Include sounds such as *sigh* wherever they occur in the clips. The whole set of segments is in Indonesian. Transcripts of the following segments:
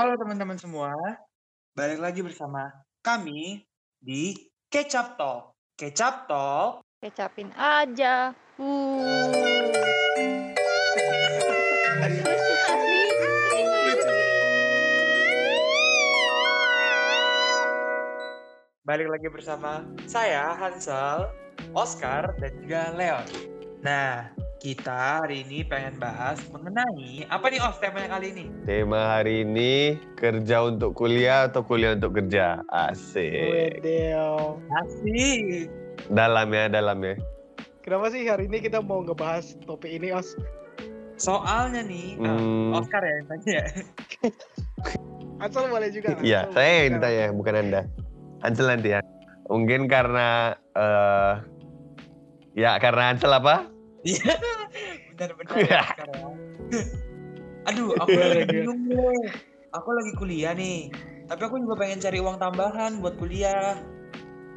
Halo teman-teman semua, balik lagi bersama kami di Kecap Talk. Kecap Talk. Kecapin aja. Uh. Balik lagi bersama saya Hansel, Oscar, dan juga Leon. Nah, kita hari ini pengen bahas mengenai apa nih Os temanya kali ini? Tema hari ini kerja untuk kuliah atau kuliah untuk kerja. Asik. Wedeo. Asik. Dalam ya, dalam ya. Kenapa sih hari ini kita mau ngebahas topik ini, Os? Soalnya nih, ah, Hmm, Oscar ya yang tanya. *laughs* Ansel boleh juga. Iya, saya yang ditanya, bukan Anda. Ansel nanti ya. Mungkin karena eh ya karena Ansel apa? Iya, benar-benar Oscar ya. Aduh, aku lagi bingung nih. Aku lagi kuliah nih, tapi aku juga pengen cari uang tambahan buat kuliah,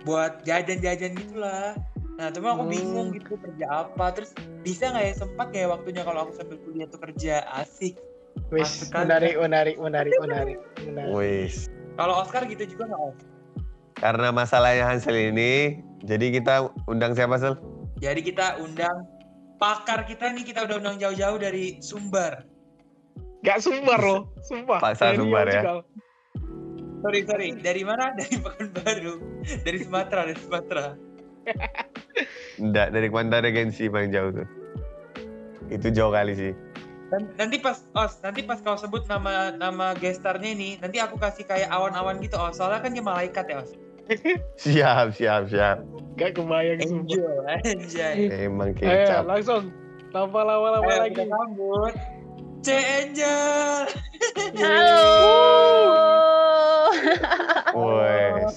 buat jajan-jajan gitulah. Nah, cuma aku Hmm. bingung gitu kerja apa. Terus bisa nggak ya sempat nggak ya waktunya kalau aku sambil kuliah tuh kerja asik. Wis, kan? menarik, menarik, menarik, menarik, menarik. Wis. Kalau Oscar gitu juga nggak Os? Karena masalahnya Hansel ini, jadi kita undang siapa Sel? Jadi kita undang pakar kita nih kita udah undang jauh-jauh dari Sumbar. Gak sumbar loh, sumpah. Paksa Dari sumbar ya. Sorry sorry, dari mana? Dari Pekanbaru, dari Sumatera, dari Sumatera. Enggak, dari Kuantan Regensi paling jauh tuh. Itu jauh kali sih. Nanti pas Os, nanti pas kau sebut nama nama gestarnya ini, nanti aku kasih kayak awan-awan gitu Os. Soalnya kan dia malaikat ya Os. Siap, siap, siap. Gak kebayang anjay. Emang Ayo, kecap. langsung. Tanpa lama-lama Ayo lagi. kita sambut. C Angel. *laughs* Halo. Wes.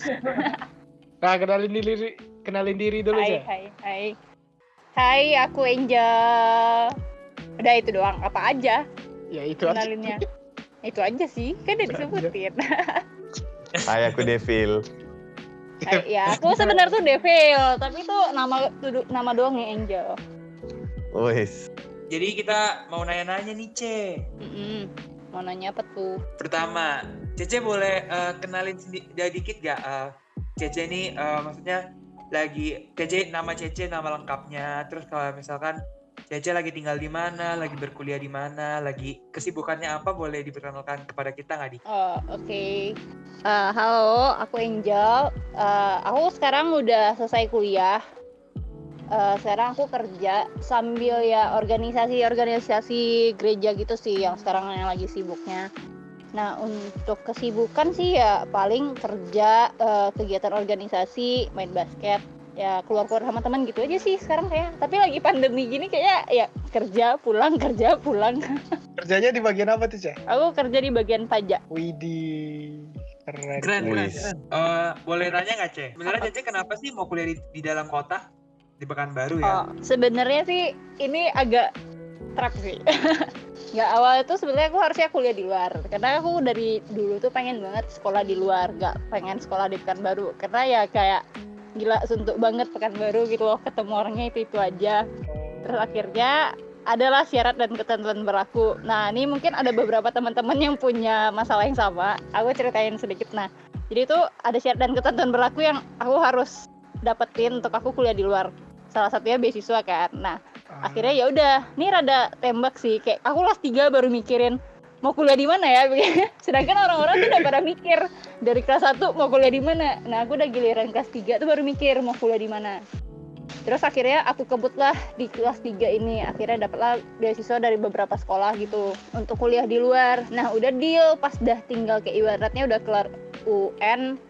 Nah, kenalin diri, kenalin diri dulu Hai, ya. hai, hai. Hai, aku Angel. Udah itu doang. Apa aja Ya itu aja. kenalinnya? itu aja sih. Kan udah aja. disebutin. Hai, aku Devil. Hai, ya, *laughs* aku sebenarnya tuh Devil, tapi itu nama tuh- nama doang ya Angel. Wes. Jadi kita mau nanya-nanya nih C. Mm-mm. Mau nanya apa tuh? Pertama, Cece boleh eh, kenalin dia dikit gak? Eh, Cece ini eh, maksudnya lagi Cece nama Cece nama lengkapnya. Terus kalau misalkan Cece lagi tinggal di mana, lagi berkuliah di mana, lagi kesibukannya apa boleh diperkenalkan kepada kita nggak di? Oh, oke. Eh, halo, aku Angel. Eh, aku sekarang udah selesai kuliah. Eh, sekarang aku kerja sambil ya organisasi-organisasi gereja gitu sih yang sekarang yang lagi sibuknya. Nah, untuk kesibukan sih ya paling kerja, eh, kegiatan organisasi, main basket, ya keluar-keluar sama teman gitu aja sih sekarang kayak. Tapi lagi pandemi gini kayaknya ya kerja pulang *laughs* kerja pulang. Kerjanya di bagian apa tuh, Ceh? Aku kerja di bagian pajak. Widih. Keren. Keren, keren. Eh, boleh tanya nggak Cece? Sebenarnya Cece kenapa sih mau kuliah di, di dalam kota? Di Pekanbaru ya? Oh, sebenarnya sih ini agak trap sih. *laughs* Nggak awal itu sebenarnya aku harusnya kuliah di luar karena aku dari dulu tuh pengen banget sekolah di luar, nggak pengen sekolah di Pekanbaru karena ya kayak gila suntuk banget Pekanbaru gitu loh ketemu orangnya itu itu aja. Terus akhirnya adalah syarat dan ketentuan berlaku. Nah ini mungkin ada beberapa teman-teman yang punya masalah yang sama. Aku ceritain sedikit. Nah jadi itu ada syarat dan ketentuan berlaku yang aku harus dapetin untuk aku kuliah di luar. Salah satunya beasiswa kan. Nah Ah. akhirnya ya udah ini rada tembak sih kayak aku kelas 3 baru mikirin mau kuliah di mana ya? *laughs* Sedangkan orang-orang tuh udah pada mikir dari kelas 1 mau kuliah di mana? Nah aku udah giliran kelas 3 tuh baru mikir mau kuliah di mana. Terus akhirnya aku kebut lah di kelas 3 ini. Akhirnya dapatlah beasiswa dari beberapa sekolah gitu untuk kuliah di luar. Nah udah deal pas dah tinggal kayak ibaratnya udah kelar UN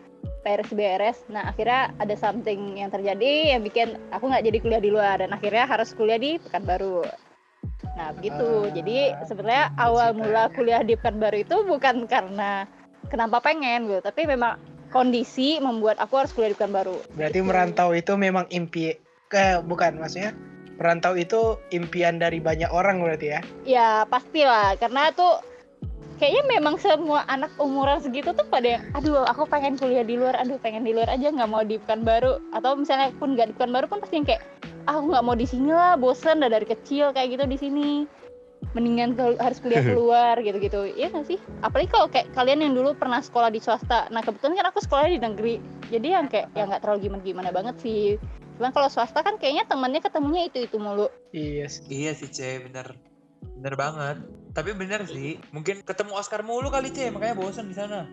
beres-beres nah akhirnya ada something yang terjadi yang bikin aku nggak jadi kuliah di luar. Dan akhirnya harus kuliah di Pekanbaru nah begitu Ah, jadi sebenarnya awal cerita mula kuliah di Pekanbaru itu bukan karena kenapa pengen gitu tapi memang kondisi membuat aku harus kuliah di Pekanbaru Berarti Gitu. merantau itu memang impi ke bukan maksudnya merantau itu impian dari banyak orang berarti ya. ya pastilah karena tuh kayaknya memang semua anak umuran segitu tuh pada yang aduh aku pengen kuliah di luar aduh pengen di luar aja nggak mau di Pekanbaru atau misalnya pun nggak di Pekanbaru pun pasti yang kayak ah, aku nggak mau di sini lah bosen dah dari kecil kayak gitu di sini. Mendingan kal- harus kuliah *laughs* keluar gitu-gitu. Iya nggak sih? Apalagi kalau kayak kalian yang dulu pernah sekolah di swasta. Nah kebetulan kan aku sekolah di negeri. Jadi yang kayak ya nggak terlalu gimana gimana banget sih. Cuman kalau swasta kan kayaknya temennya ketemunya itu itu mulu. Iya sih. Iya sih C, bener. Bener banget. Tapi bener sih, mungkin ketemu Oscar mulu kali C, makanya bosan di sana.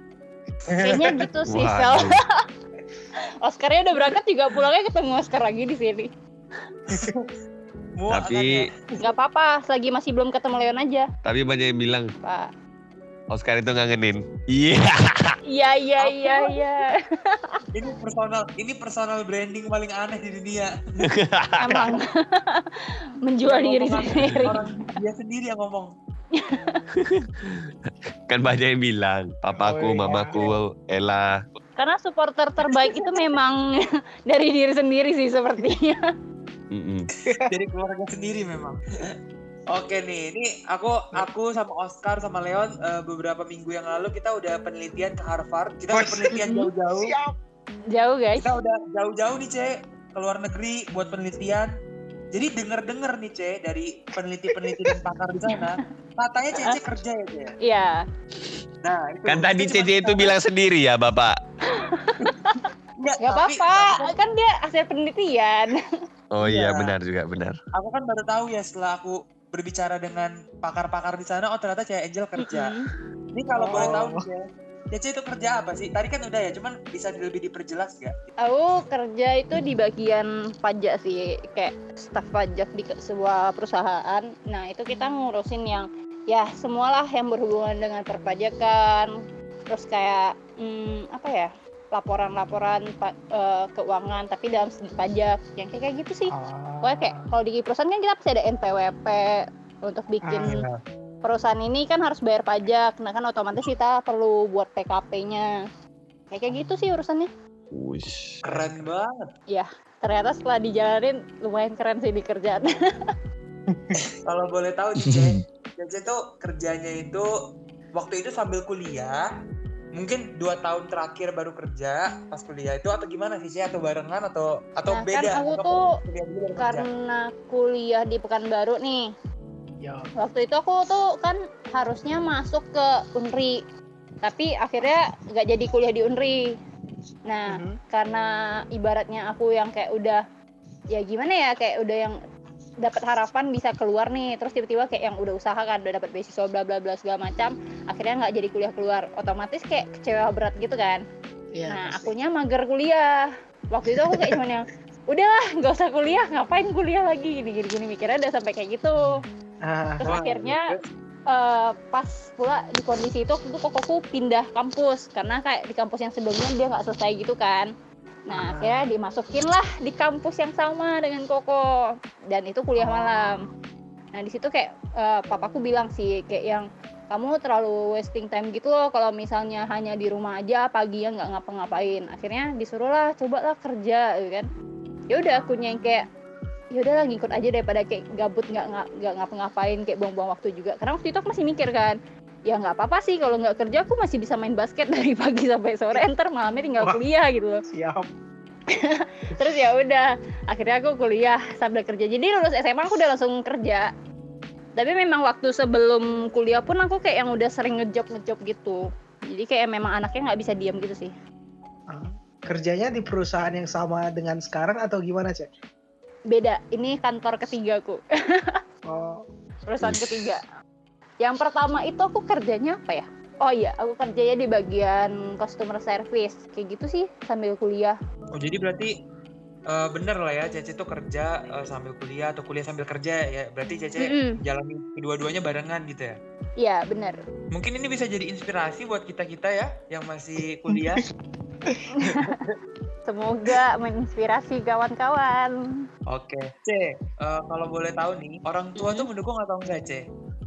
kayaknya gitu sih. Sel *laughs* Oscarnya udah berangkat juga pulangnya ketemu Oscar lagi di sini *laughs* Tapi nggak apa-apa selagi masih belum ketemu Leon aja tapi banyak yang bilang pak Oscar itu ngangenin. Iya. *laughs* iya iya iya iya ini personal, ini personal branding paling aneh di dunia. emang menjual diri sendiri Orang dia sendiri yang ngomong. *laughs* kan banyak yang bilang, papaku, Oh, iya. mamaku, Ella. karena supporter terbaik itu memang *laughs* dari diri sendiri sih sepertinya Mm-mm. *laughs* Dari keluarga sendiri memang. Oke nih, ini aku aku sama Oscar sama Leon eh, beberapa minggu yang lalu kita udah penelitian ke Harvard. Kita udah penelitian jauh-jauh. Siap. jauh guys Kita udah jauh-jauh nih, Ce, ke luar negeri buat penelitian. Jadi denger-denger nih, Ce, dari peneliti-peneliti dan pakar di sana, katanya Cece kerja ya, Ce. iya Nah, itu. Kan tadi CC itu bilang sendiri ya, Bapak. Nggak, nggak tapi apa-apa kan dia hasil penelitian Oh iya, Iya. benar juga, benar. Aku kan baru tahu ya setelah aku berbicara dengan pakar-pakar di sana, oh ternyata Cece Angel kerja. Ini kalau boleh tahu Oh. Ce, Cece itu kerja apa sih? Tadi kan udah ya, cuman bisa lebih diperjelas gak? aku kerja itu di bagian pajak sih kayak staf pajak di sebuah perusahaan. Nah itu kita ngurusin yang ya semualah yang berhubungan dengan perpajakan. Terus kayak hmm, apa ya laporan-laporan eh, keuangan tapi dalam segi pajak. Yang kayak kayak gitu sih. Pokoknya kayak kalau di perusahaan kan kita pasti ada NPWP untuk bikin Ah, perusahaan ini kan harus bayar pajak. Nah kan otomatis kita perlu buat PKP-nya. Kayak kayak gitu sih urusannya. Wush. Keren banget. Ternyata setelah dijalanin lumayan keren sih di kerjaan. *laughs* Kalau boleh tahu Ce, Cece tuh kerjanya itu waktu itu sambil kuliah, mungkin dua tahun terakhir baru kerja pas kuliah itu atau gimana sih? Atau barengan atau atau Nah, kan beda? aku Atau tuh kuliah baru kerja? Karena kuliah di Pekanbaru nih. Ya. Waktu itu aku tuh kan harusnya masuk ke Unri. Tapi akhirnya nggak jadi kuliah di Unri. Nah, Mhm. karena ibaratnya aku yang kayak udah ya gimana ya kayak udah yang dapat harapan bisa keluar nih terus tiba-tiba kayak yang udah usaha kan udah dapat beasiswa bla bla bla segala macam akhirnya nggak jadi kuliah keluar otomatis kayak kecewa berat gitu kan Iya. nah pasti. akunya mager kuliah waktu itu aku kayak cuman yang udahlah nggak usah kuliah ngapain kuliah lagi gini gini gini mikirnya udah sampai kayak gitu Ah, terus akhirnya eh, pas pula di kondisi itu waktu itu kokoku pindah kampus. Karena kayak di kampus yang sebelumnya dia nggak selesai gitu kan. Nah Ah. akhirnya dimasukin lah di kampus yang sama dengan koko. Dan itu kuliah malam. Nah di situ kayak eh, papaku bilang sih kayak yang kamu terlalu wasting time gitu loh. Kalau misalnya hanya di rumah aja pagi ya nggak ngapa-ngapain. Akhirnya disuruh lah coba lah kerja gitu kan. Ya udah akunya yang kayak ya udahlah ngikut aja daripada kayak gabut nggak nggak ngapa-ngapain kayak buang-buang waktu juga karena waktu itu aku masih mikir kan ya nggak apa-apa sih kalau nggak kerja aku masih bisa main basket *laughs* dari pagi sampai sore enter malamnya tinggal Wah. kuliah gitu loh siap. *laughs* terus ya udah akhirnya aku kuliah sambil kerja jadi lulus SMA aku udah langsung kerja tapi memang waktu sebelum kuliah pun aku kayak yang udah sering ngejob ngejob gitu jadi kayak memang anaknya nggak bisa diam gitu sih Ah. Kerjanya di perusahaan yang sama dengan sekarang atau gimana, Cek? Beda. Ini kantor ketigaku *laughs* Oh, perusahaan ketiga. Yang pertama itu aku kerjanya apa ya? Oh iya aku kerjanya di bagian customer service. Kayak gitu sih sambil kuliah. Oh jadi berarti eh, bener lah ya Cece tuh kerja eh, sambil kuliah atau kuliah sambil kerja ya. Berarti Cece Mm-mm. jalani kedua-duanya barengan gitu ya. Iya bener Mungkin ini bisa jadi inspirasi buat kita-kita ya yang masih kuliah. *laughs* semoga menginspirasi kawan-kawan Oke. C, eh, kalau boleh tahu nih, orang tua tuh Mhm. mendukung atau enggak, C?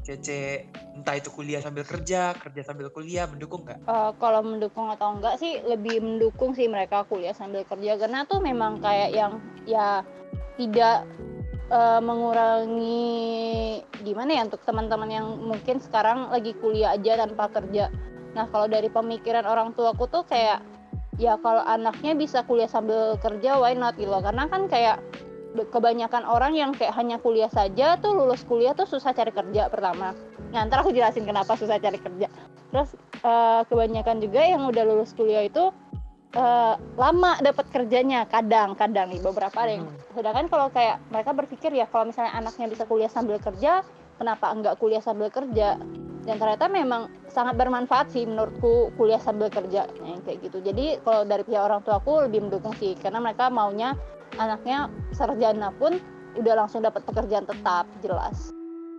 Cece entah itu kuliah sambil kerja, kerja sambil kuliah, mendukung nggak? Eh, kalau mendukung atau enggak sih lebih mendukung sih mereka kuliah sambil kerja karena tuh memang kayak yang ya tidak eh, mengurangi gimana ya untuk teman-teman yang mungkin sekarang lagi kuliah aja tanpa kerja. Nah kalau dari pemikiran orang tuaku tuh kayak ya kalau anaknya bisa kuliah sambil kerja why not gitu loh karena kan kayak kebanyakan orang yang kayak hanya kuliah saja tuh lulus kuliah tuh susah cari kerja pertama. Nah, ntar aku jelasin kenapa susah cari kerja. Terus eh, kebanyakan juga yang udah lulus kuliah itu eh, lama dapat kerjanya, kadang-kadang nih beberapa ada yang. Sedangkan kalau kayak mereka berpikir ya kalau misalnya anaknya bisa kuliah sambil kerja, kenapa enggak kuliah sambil kerja? Dan ternyata memang sangat bermanfaat sih menurutku kuliah sambil kerja yang kayak gitu. Jadi kalau dari pihak orang tua aku lebih mendukung sih karena mereka maunya anaknya sarjana pun udah langsung dapat pekerjaan tetap jelas.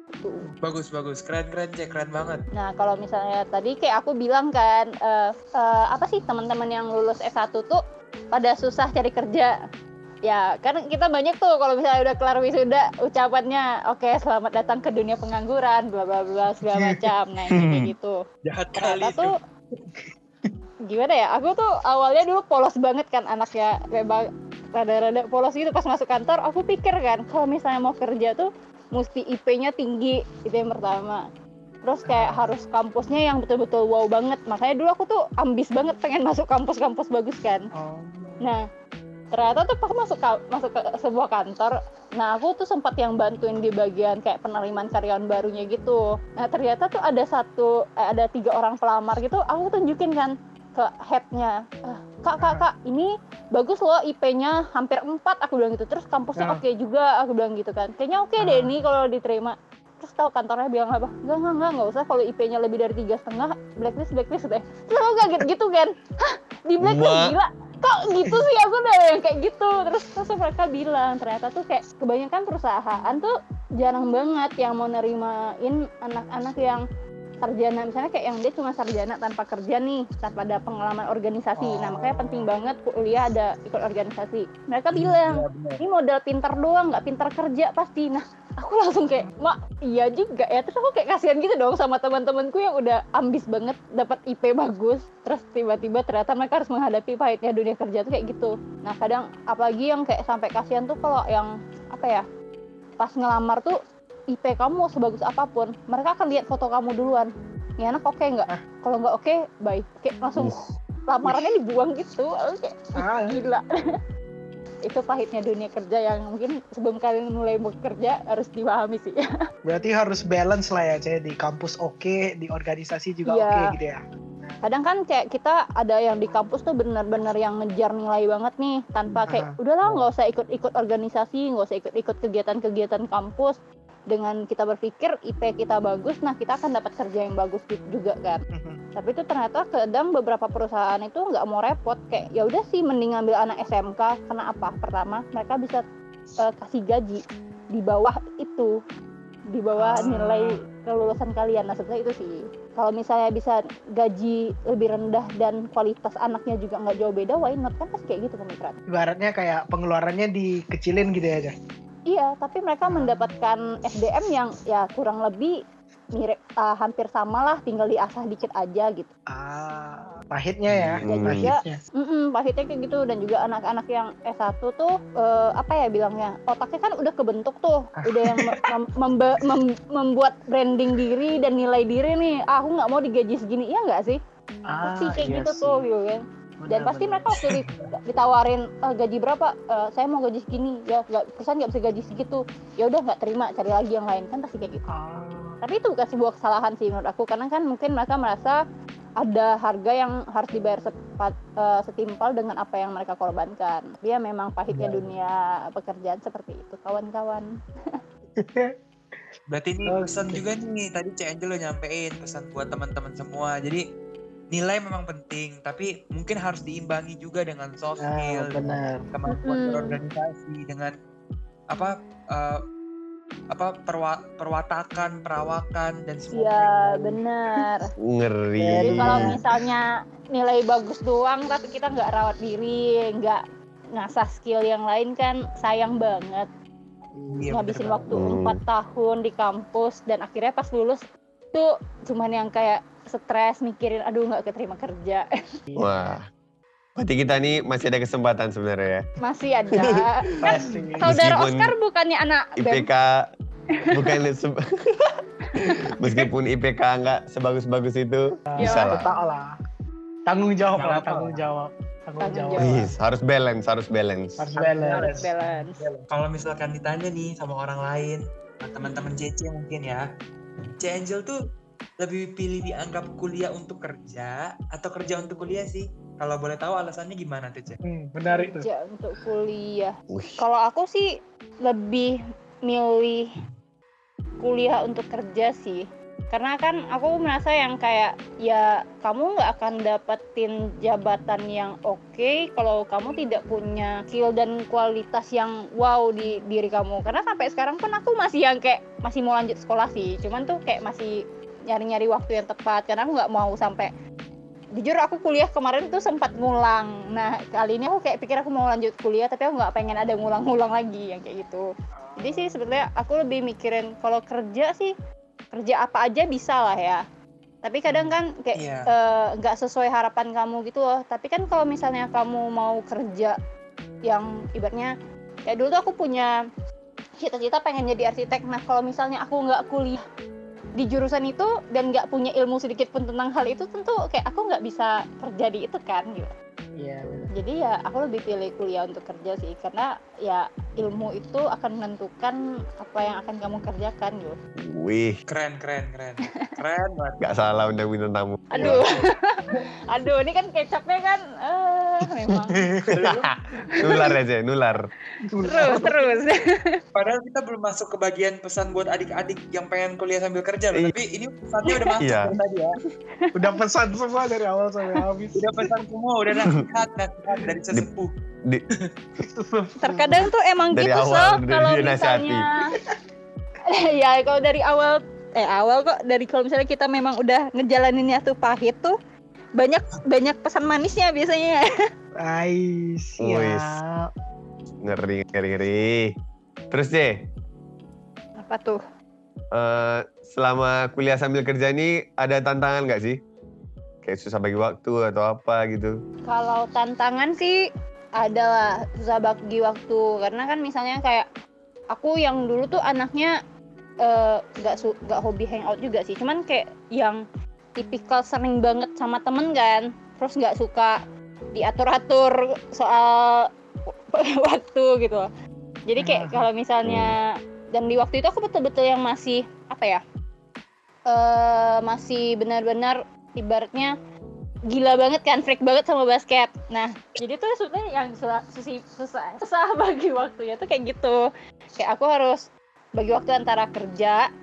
Gitu. Bagus bagus, keren keren cek, keren banget. Nah kalau misalnya tadi kayak aku bilang kan eh, eh, apa sih teman-teman yang lulus S1 tuh pada susah cari kerja. Ya kan kita banyak tuh kalau misalnya udah kelar wisuda ucapannya oke selamat datang ke dunia pengangguran bla bla bla segala *laughs* macam. Nah kayak gitu. Jahat kali itu. tuh gimana ya aku tuh awalnya dulu polos banget kan anaknya kayak rada-rada polos gitu pas masuk kantor aku pikir kan kalau misalnya mau kerja tuh mesti IP-nya tinggi itu yang pertama terus kayak harus kampusnya yang betul-betul wow banget makanya dulu aku tuh ambis banget pengen masuk kampus-kampus bagus kan Oh. Nah, ternyata tuh pas masuk ka- masuk ke sebuah kantor, nah aku tuh sempat yang bantuin di bagian kayak penerimaan karyawan barunya gitu. Nah, ternyata tuh ada satu eh, ada tiga orang pelamar gitu, aku tunjukin kan ke headnya, "Ah, kak kak kak ini bagus loh IP-nya hampir 4 aku bilang gitu. Terus kampusnya Ah. oke juga aku bilang gitu kan. Kayaknya oke deh Ah. ini kalau diterima. Terus tahu kantornya bilang apa? Enggak enggak enggak enggak usah. Kalau IP-nya lebih dari tiga setengah blacklist blacklist deh. Terus aku kaget gitu kan. Hah di blacklist Ma- gila? Kok gitu sih? Aku udah yang kayak gitu. Terus terus mereka bilang ternyata tuh kayak kebanyakan perusahaan tuh jarang banget yang mau nerimain anak-anak yang sarjana misalnya kayak yang dia cuma sarjana tanpa kerja nih tanpa ada pengalaman organisasi. Nah makanya penting banget kuliah ada ikut organisasi. Mereka bilang Iya, ini modal pinter doang nggak pinter kerja pasti. Nah aku langsung kayak mak iya juga ya. Terus aku kayak kasihan gitu dong sama teman-temanku yang udah ambis banget dapat IP bagus. Terus tiba-tiba ternyata mereka harus menghadapi pahitnya dunia kerja tuh kayak gitu. Nah kadang apalagi yang kayak sampai kasihan tuh kalau yang apa ya pas ngelamar tuh IP kamu sebagus apa pun mereka akan lihat foto kamu duluan. Ini anak oke nggak? Ah. kalau nggak oke bye. Kayak langsung lamarannya dibuang gitu. Kayak Ah, gila. *laughs* Itu pahitnya dunia kerja yang mungkin sebelum kalian mulai bekerja harus dipahami sih. *laughs* Berarti harus balance lah ya Cek. di kampus oke di organisasi juga Iya. oke gitu ya. Kadang kan kayak kita ada yang di kampus tuh bener-bener yang ngejar nilai banget nih tanpa kayak udahlah nggak usah ikut-ikut organisasi nggak usah ikut-ikut kegiatan-kegiatan kampus dengan kita berpikir IP kita bagus nah kita akan dapat kerja yang bagus gitu juga kan. *laughs* Tapi itu ternyata kadang beberapa perusahaan itu nggak mau repot. Kayak ya udah sih mending ngambil anak SMK karena apa? Pertama mereka bisa eh, kasih gaji di bawah itu. Di bawah Ah. nilai kelulusan kalian. Nah sebenarnya itu sih. Kalau misalnya bisa gaji lebih rendah dan kualitas anaknya juga nggak jauh beda why not? Kan pasti kayak gitu pemikiran ibaratnya kayak pengeluarannya dikecilin gitu ya. Iya tapi mereka mendapatkan SDM yang ya kurang lebih mirip ah, hampir sama lah tinggal diasah dikit aja gitu. Ah pahitnya ya Hmm. pahitnya. Mm-mm, pahitnya kayak gitu. Dan juga anak-anak yang S1 tuh eh, apa ya bilangnya otaknya kan udah kebentuk tuh. Udah yang mem- mem- membe- mem- membuat branding diri dan nilai diri nih. Ah, aku nggak mau digaji segini. Iya nggak sih? Ah, pasti kayak iya gitu sih. tuh gitu kan dan pasti mereka waktu di- ditawarin "Eh, gaji berapa Eh, saya mau gaji segini ya nggak perusahaan nggak bisa gaji segitu ya udah nggak terima cari lagi yang lain kan pasti kayak gitu Ah, tapi itu bukan sebuah kesalahan sih menurut aku karena kan mungkin mereka merasa ada harga yang harus dibayar sepat, eh, setimpal dengan apa yang mereka korbankan. Dia memang pahitnya Iya. dunia pekerjaan seperti itu, kawan-kawan. *laughs* Berarti ini Oke. pesan juga nih tadi Cek Angelo nyampein pesan buat teman-teman semua. Jadi nilai memang penting, tapi mungkin harus diimbangi juga dengan soft ah, skill, benar kemampuan berorganisasi, dengan apa eh, apa perwa- perwatakan, perawakan dan semua. Iya, benar. Ngeri. Jadi Iya. kalau misalnya nilai bagus doang tapi kita nggak rawat diri, nggak ngasah skill yang lain kan sayang banget. Iya, ngabisin bener waktu Hmm. empat tahun di kampus dan akhirnya pas lulus tuh cuman yang kayak stres mikirin aduh nggak keterima kerja *laughs* Wah. Berarti kita nih masih ada kesempatan sebenarnya ya. masih ada *laughs* kan pasti saudara Meskipun Oscar bukannya anak BEM IPK bukan *laughs* se- meskipun IPK nggak sebagus-bagus itu Ya, bisa lah. tak lah tanggung jawab lah tanggung jawab tanggung jawab. Wih, harus balance, harus balance. Harus harus balance. balance Kalau misalkan ditanya nih sama orang lain, teman-teman CC mungkin ya, C Angel tuh lebih pilih dianggap kuliah untuk kerja atau kerja untuk kuliah sih? Kalau boleh tahu alasannya gimana tuh, C? Hmm, menarik tuh. kerja untuk kuliah kalau aku sih lebih milih kuliah untuk kerja sih karena kan aku merasa yang kayak ya kamu nggak akan dapetin jabatan yang oke kalau kamu tidak punya skill dan kualitas yang wow di diri kamu karena sampai sekarang pun aku masih yang kayak masih mau lanjut sekolah sih cuman tuh kayak masih nyari-nyari waktu yang tepat karena aku nggak mau sampai jujur aku kuliah kemarin tuh sempat ngulang. Nah kali ini aku kayak pikir aku mau lanjut kuliah tapi aku nggak pengen ada ngulang-ngulang lagi yang kayak gitu. Jadi sih sebetulnya aku lebih mikirin kalau kerja sih kerja apa aja bisa lah ya. Tapi kadang kan kayak Iya. eh, nggak sesuai harapan kamu gitu loh. Tapi kan kalau misalnya kamu mau kerja yang ibaratnya kayak dulu tuh aku punya cita-cita pengen jadi arsitek. Nah kalau misalnya aku nggak kuliah di jurusan itu dan nggak punya ilmu sedikit pun tentang hal itu tentu kayak aku nggak bisa kerja di itu kan gitu Iya, benar. jadi ya aku lebih pilih kuliah untuk kerja sih karena ya ilmu itu akan menentukan apa yang akan kamu kerjakan gitu wih, Keren, keren, keren. Keren banget. gak salah undang bintang tamu. aduh *laughs* aduh ini kan kecapnya kan eh memang *laughs* nular aja, nular. terus terus *laughs* Padahal kita belum masuk ke bagian pesan buat adik-adik yang pengen kuliah sambil kerja loh. Iya. Tapi ini pesannya udah masuk Iya. tadi ya. Udah pesan semua dari awal sampai habis. Udah pesan semua, udah nasihat, nasihat dari sesepuh. Di, *laughs* terkadang tuh emang Dari gitu awal so kalau misalnya *laughs* ya kalau dari awal eh awal kok dari kalau misalnya kita memang udah ngejalaninnya tuh pahit tuh banyak banyak pesan manisnya biasanya *laughs* Ais, Wis. ya. ngeri, ngeri, ngeri. Terus deh, apa tuh eh, selama kuliah sambil kerja ini ada tantangan nggak sih? Kayak susah bagi waktu atau apa gitu? Kalau tantangan sih adalah susah bagi waktu. Karena kan misalnya kayak aku yang dulu tuh anaknya eh, nggak su nggak hobi hangout juga sih. Cuman kayak yang tipikal sering banget sama temen kan terus nggak suka diatur-atur soal *laughs* waktu gitu. Jadi kayak kalau misalnya dan di waktu itu aku betul-betul yang masih apa ya eh masih benar-benar ibaratnya gila banget kan freak banget sama basket. Nah jadi tuh sebenarnya yang susah susah susah, susah bagi waktunya tuh kayak gitu. kayak aku harus bagi waktu antara kerja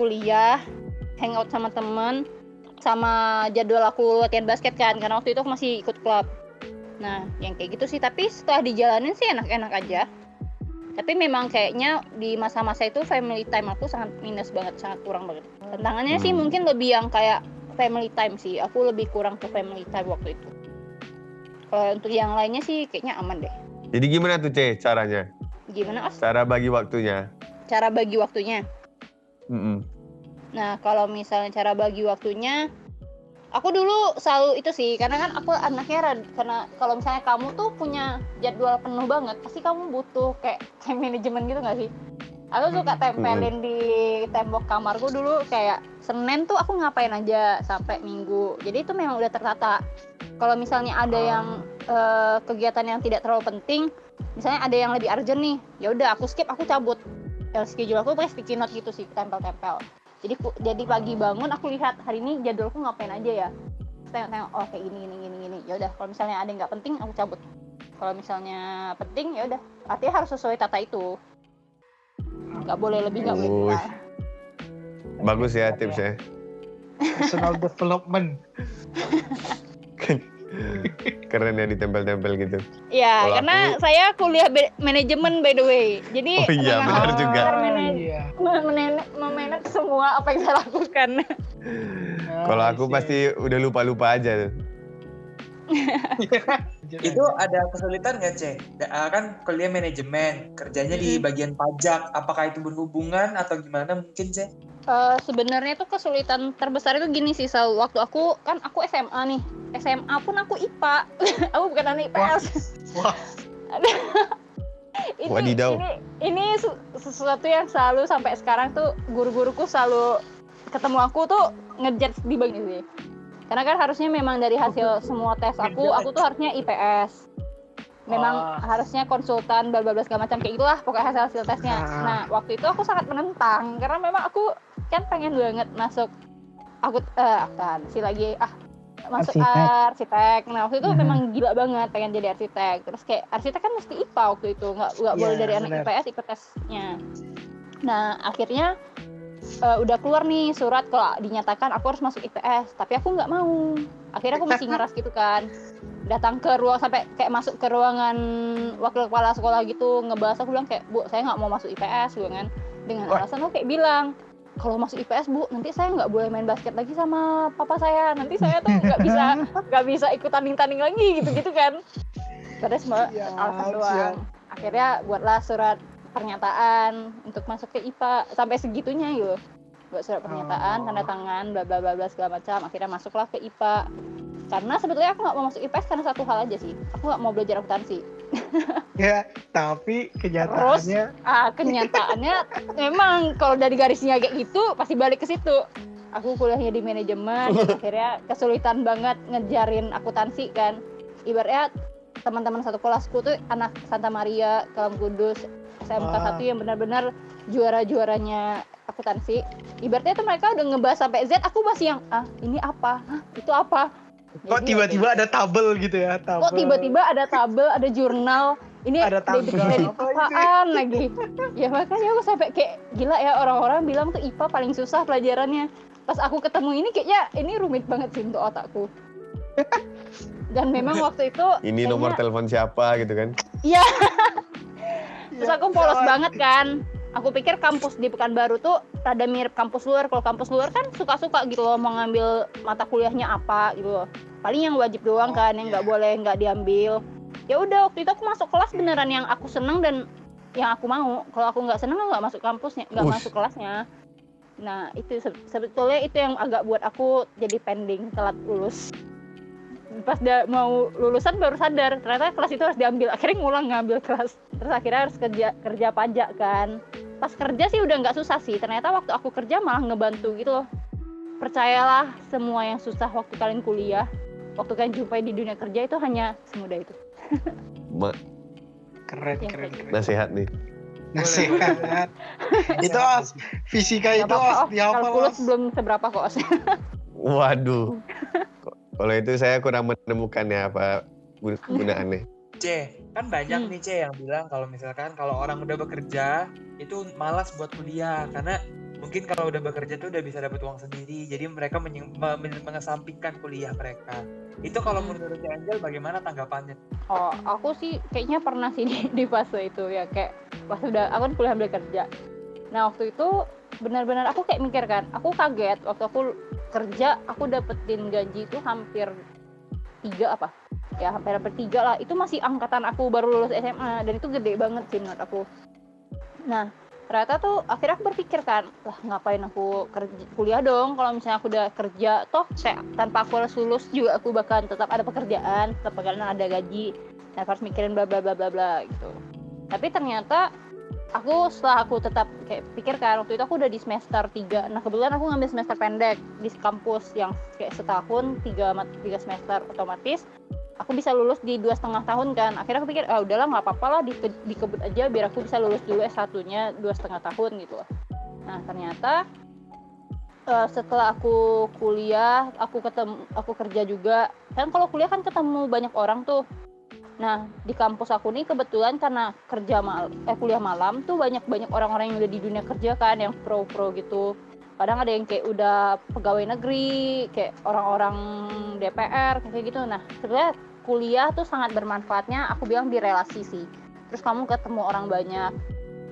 kuliah hangout sama temen sama jadwal aku latihan basket kan karena waktu itu aku masih ikut klub. Nah yang kayak gitu sih tapi setelah dijalanin sih enak-enak aja. Tapi memang kayaknya di masa-masa itu family time aku sangat minus banget sangat kurang banget. Tantangannya sih Hmm. mungkin lebih yang kayak family time sih aku lebih kurang ke family time waktu itu kalau untuk yang lainnya sih kayaknya aman deh Jadi gimana tuh C caranya? gimana Os? Cara bagi waktunya? cara bagi waktunya Mm-mm. Nah, kalau misalnya cara bagi waktunya, aku dulu selalu itu sih, karena kan aku anaknya rad- karena kalau misalnya kamu tuh punya jadwal penuh banget, pasti kamu butuh kayak time management gitu nggak sih? Aku suka tempelin di tembok kamarku dulu kayak Senin tuh aku ngapain aja sampai Minggu. Jadi itu memang udah tertata. Kalau misalnya ada yang eh, kegiatan yang tidak terlalu penting, misalnya ada yang lebih urgent nih, ya udah aku skip, aku cabut. Ya, schedule aku pakai sticky note gitu sih, tempel-tempel. Jadi ku- jadi pagi bangun aku lihat hari ini jadwalku ngapain aja ya? Tengok-tengok oh kayak gini gini gini gini. Ya udah kalau misalnya ada yang nggak penting aku cabut. Kalau misalnya penting ya udah. Artinya harus sesuai tata itu nggak boleh lebih nggak boleh kurang Bagus ya tipsnya. Personal development. *laughs* Keren ya ditempel-tempel gitu. ya karena aku- saya kuliah be- manajemen by the way jadi Oh iya, benar harus juga. Iya. memanage- semua apa yang saya lakukan Kalau aku pasti udah lupa-lupa aja tuh. Itu ada kesulitan nggak, Cek? kan kuliah manajemen, kerjanya di bagian pajak. Apakah itu berhubungan atau gimana mungkin, Cek? Eh, sebenarnya tuh kesulitan terbesar itu gini sih Sal. waktu aku kan aku SMA nih SMA pun aku IPA *laughs* aku bukan anak IPS Wah. *laughs* ini, Wadidaw. ini ini su- sesuatu yang selalu sampai sekarang tuh guru-guruku selalu ketemu aku tuh ngejudge di bagian sih karena kan harusnya memang dari hasil *laughs* semua tes aku aku tuh harusnya IPS memang Oh. harusnya konsultan bla bla bla segala macam kayak gitulah pokoknya hasil hasil tesnya Ah. nah waktu itu aku sangat menentang karena memang aku kan pengen banget masuk aku eh akuntansi lagi ah masuk Arsitek. arsitek nah waktu itu memang gila banget pengen jadi arsitek terus kayak arsitek kan mesti IPA waktu itu nggak nggak boleh Iya, dari anak. IPS ikut tesnya nah akhirnya eh, udah keluar nih surat kalau dinyatakan aku harus masuk IPS tapi aku nggak mau. Akhirnya aku masih ngeras gitu kan. Datang ke ruang sampai kayak masuk ke ruangan wakil kepala sekolah gitu ngebahas aku bilang kayak bu saya nggak mau masuk IPS gue kan. Dengan alasan aku kayak bilang kalau masuk IPS bu nanti saya nggak boleh main basket lagi sama papa saya. Nanti saya tuh nggak bisa *laughs* nggak bisa ikut tanding tanding lagi gitu gitu kan semua Siap, alasan doang. Akhirnya buatlah surat pernyataan untuk masuk ke IPA sampai segitunya gitu. Buat surat pernyataan Oh. tanda tangan bla bla bla bla segala macam. Akhirnya masuklah ke IPA karena sebetulnya aku nggak mau masuk IPS karena satu hal aja sih. Aku nggak mau belajar akuntansi. *laughs* Ya, tapi kenyataannya ah kenyataannya *laughs* memang kalau dari garisnya kayak gitu pasti balik ke situ. Aku kuliahnya di manajemen *laughs* akhirnya kesulitan banget ngejarin akuntansi kan. Ibaratnya teman-teman satu kelasku tuh anak Santa Maria Kalam Kudus SMK Wah. satu yang benar-benar juara-juaranya akuntansi ibaratnya tuh mereka udah ngebahas sampai Z aku masih yang ah ini apa? Hah, itu apa? Kok tiba-tiba ada tabel gitu ya, tabel. kok tiba-tiba ada tabel ada jurnal? Ini Ada tabel. debit kredit apaan lagi? Ya makanya aku sampai kayak gila ya orang-orang bilang tuh IPA paling susah pelajarannya. Pas aku ketemu ini kayaknya ini rumit banget sih untuk otakku. *laughs* Dan memang waktu itu Ini kayaknya- nomor telepon siapa gitu kan? Terus aku polos banget kan. Aku pikir kampus di Pekanbaru tuh rada mirip kampus luar. Kalau kampus luar kan suka-suka gitu loh mau ngambil mata kuliahnya apa gitu loh. Paling yang wajib doang Oh, kan yang nggak iya. boleh nggak diambil. Ya udah waktu itu aku masuk kelas beneran yang aku seneng dan yang aku mau. Kalau aku nggak seneng nggak masuk kampusnya nggak masuk kelasnya. Nah itu se- sebetulnya itu yang agak buat aku jadi pending telat lulus pas dia mau lulusan baru sadar ternyata kelas itu harus diambil akhirnya ngulang ngambil kelas terus akhirnya harus kerja kerja pajak kan pas kerja sih udah nggak susah sih ternyata waktu aku kerja malah ngebantu gitu loh percayalah semua yang susah waktu kalian kuliah waktu kalian jumpai di dunia kerja itu hanya semudah itu *laughs* Ma- Keren, Yang keren, kayak keren. nasihat nih. Nasihat. itu as, fisika itu oh, dihafal belum seberapa kok Os. Waduh. *laughs* Kalau itu saya kurang menemukan ya apa gun- gunaannya. C, kan banyak Hmm. nih C yang bilang kalau misalkan kalau orang udah bekerja itu malas buat kuliah karena mungkin kalau udah bekerja tuh udah bisa dapat uang sendiri jadi mereka mengesampingkan kuliah mereka. Itu kalau Hmm. menurut si Angel bagaimana tanggapannya? oh aku sih kayaknya pernah sih di, di fase itu ya kayak pas udah aku kan kuliah ambil kerja nah waktu itu benar-benar aku kayak mikir kan aku kaget. Waktu aku kerja aku dapetin gaji itu hampir tiga apa? Ya hampir hampir tiga lah. Itu masih angkatan aku baru lulus SMA dan itu gede banget sih menurut aku. Nah ternyata tuh akhirnya aku berpikir kan lah ngapain aku kerja kuliah dong? Kalau misalnya aku udah kerja toh kayak tanpa aku harus lulus juga aku bakal tetap ada pekerjaan tetap bakalan ada gaji. Dan harus mikirin bla bla bla bla bla gitu. Tapi ternyata aku setelah aku tetap kayak pikirkan waktu itu aku udah di semester 3 nah kebetulan aku ngambil semester pendek di kampus yang kayak setahun tiga tiga semester otomatis. Aku bisa lulus di dua setengah tahun kan. Akhirnya aku pikir ah udahlah nggak apa-apa lah dike- dikebut aja biar aku bisa lulus dulu S satunya dua setengah tahun gitu nah ternyata eh, setelah aku kuliah aku ketemu aku kerja juga. Kan kalau kuliah kan ketemu banyak orang tuh nah di kampus aku nih kebetulan karena kerja mal eh kuliah malam tuh banyak banyak orang-orang yang udah di dunia kerja kan yang pro pro gitu. Kadang ada yang kayak udah pegawai negeri kayak orang-orang DPR kayak gitu. Nah sebenarnya kuliah tuh sangat bermanfaatnya aku bilang di relasi sih. Terus kamu ketemu orang banyak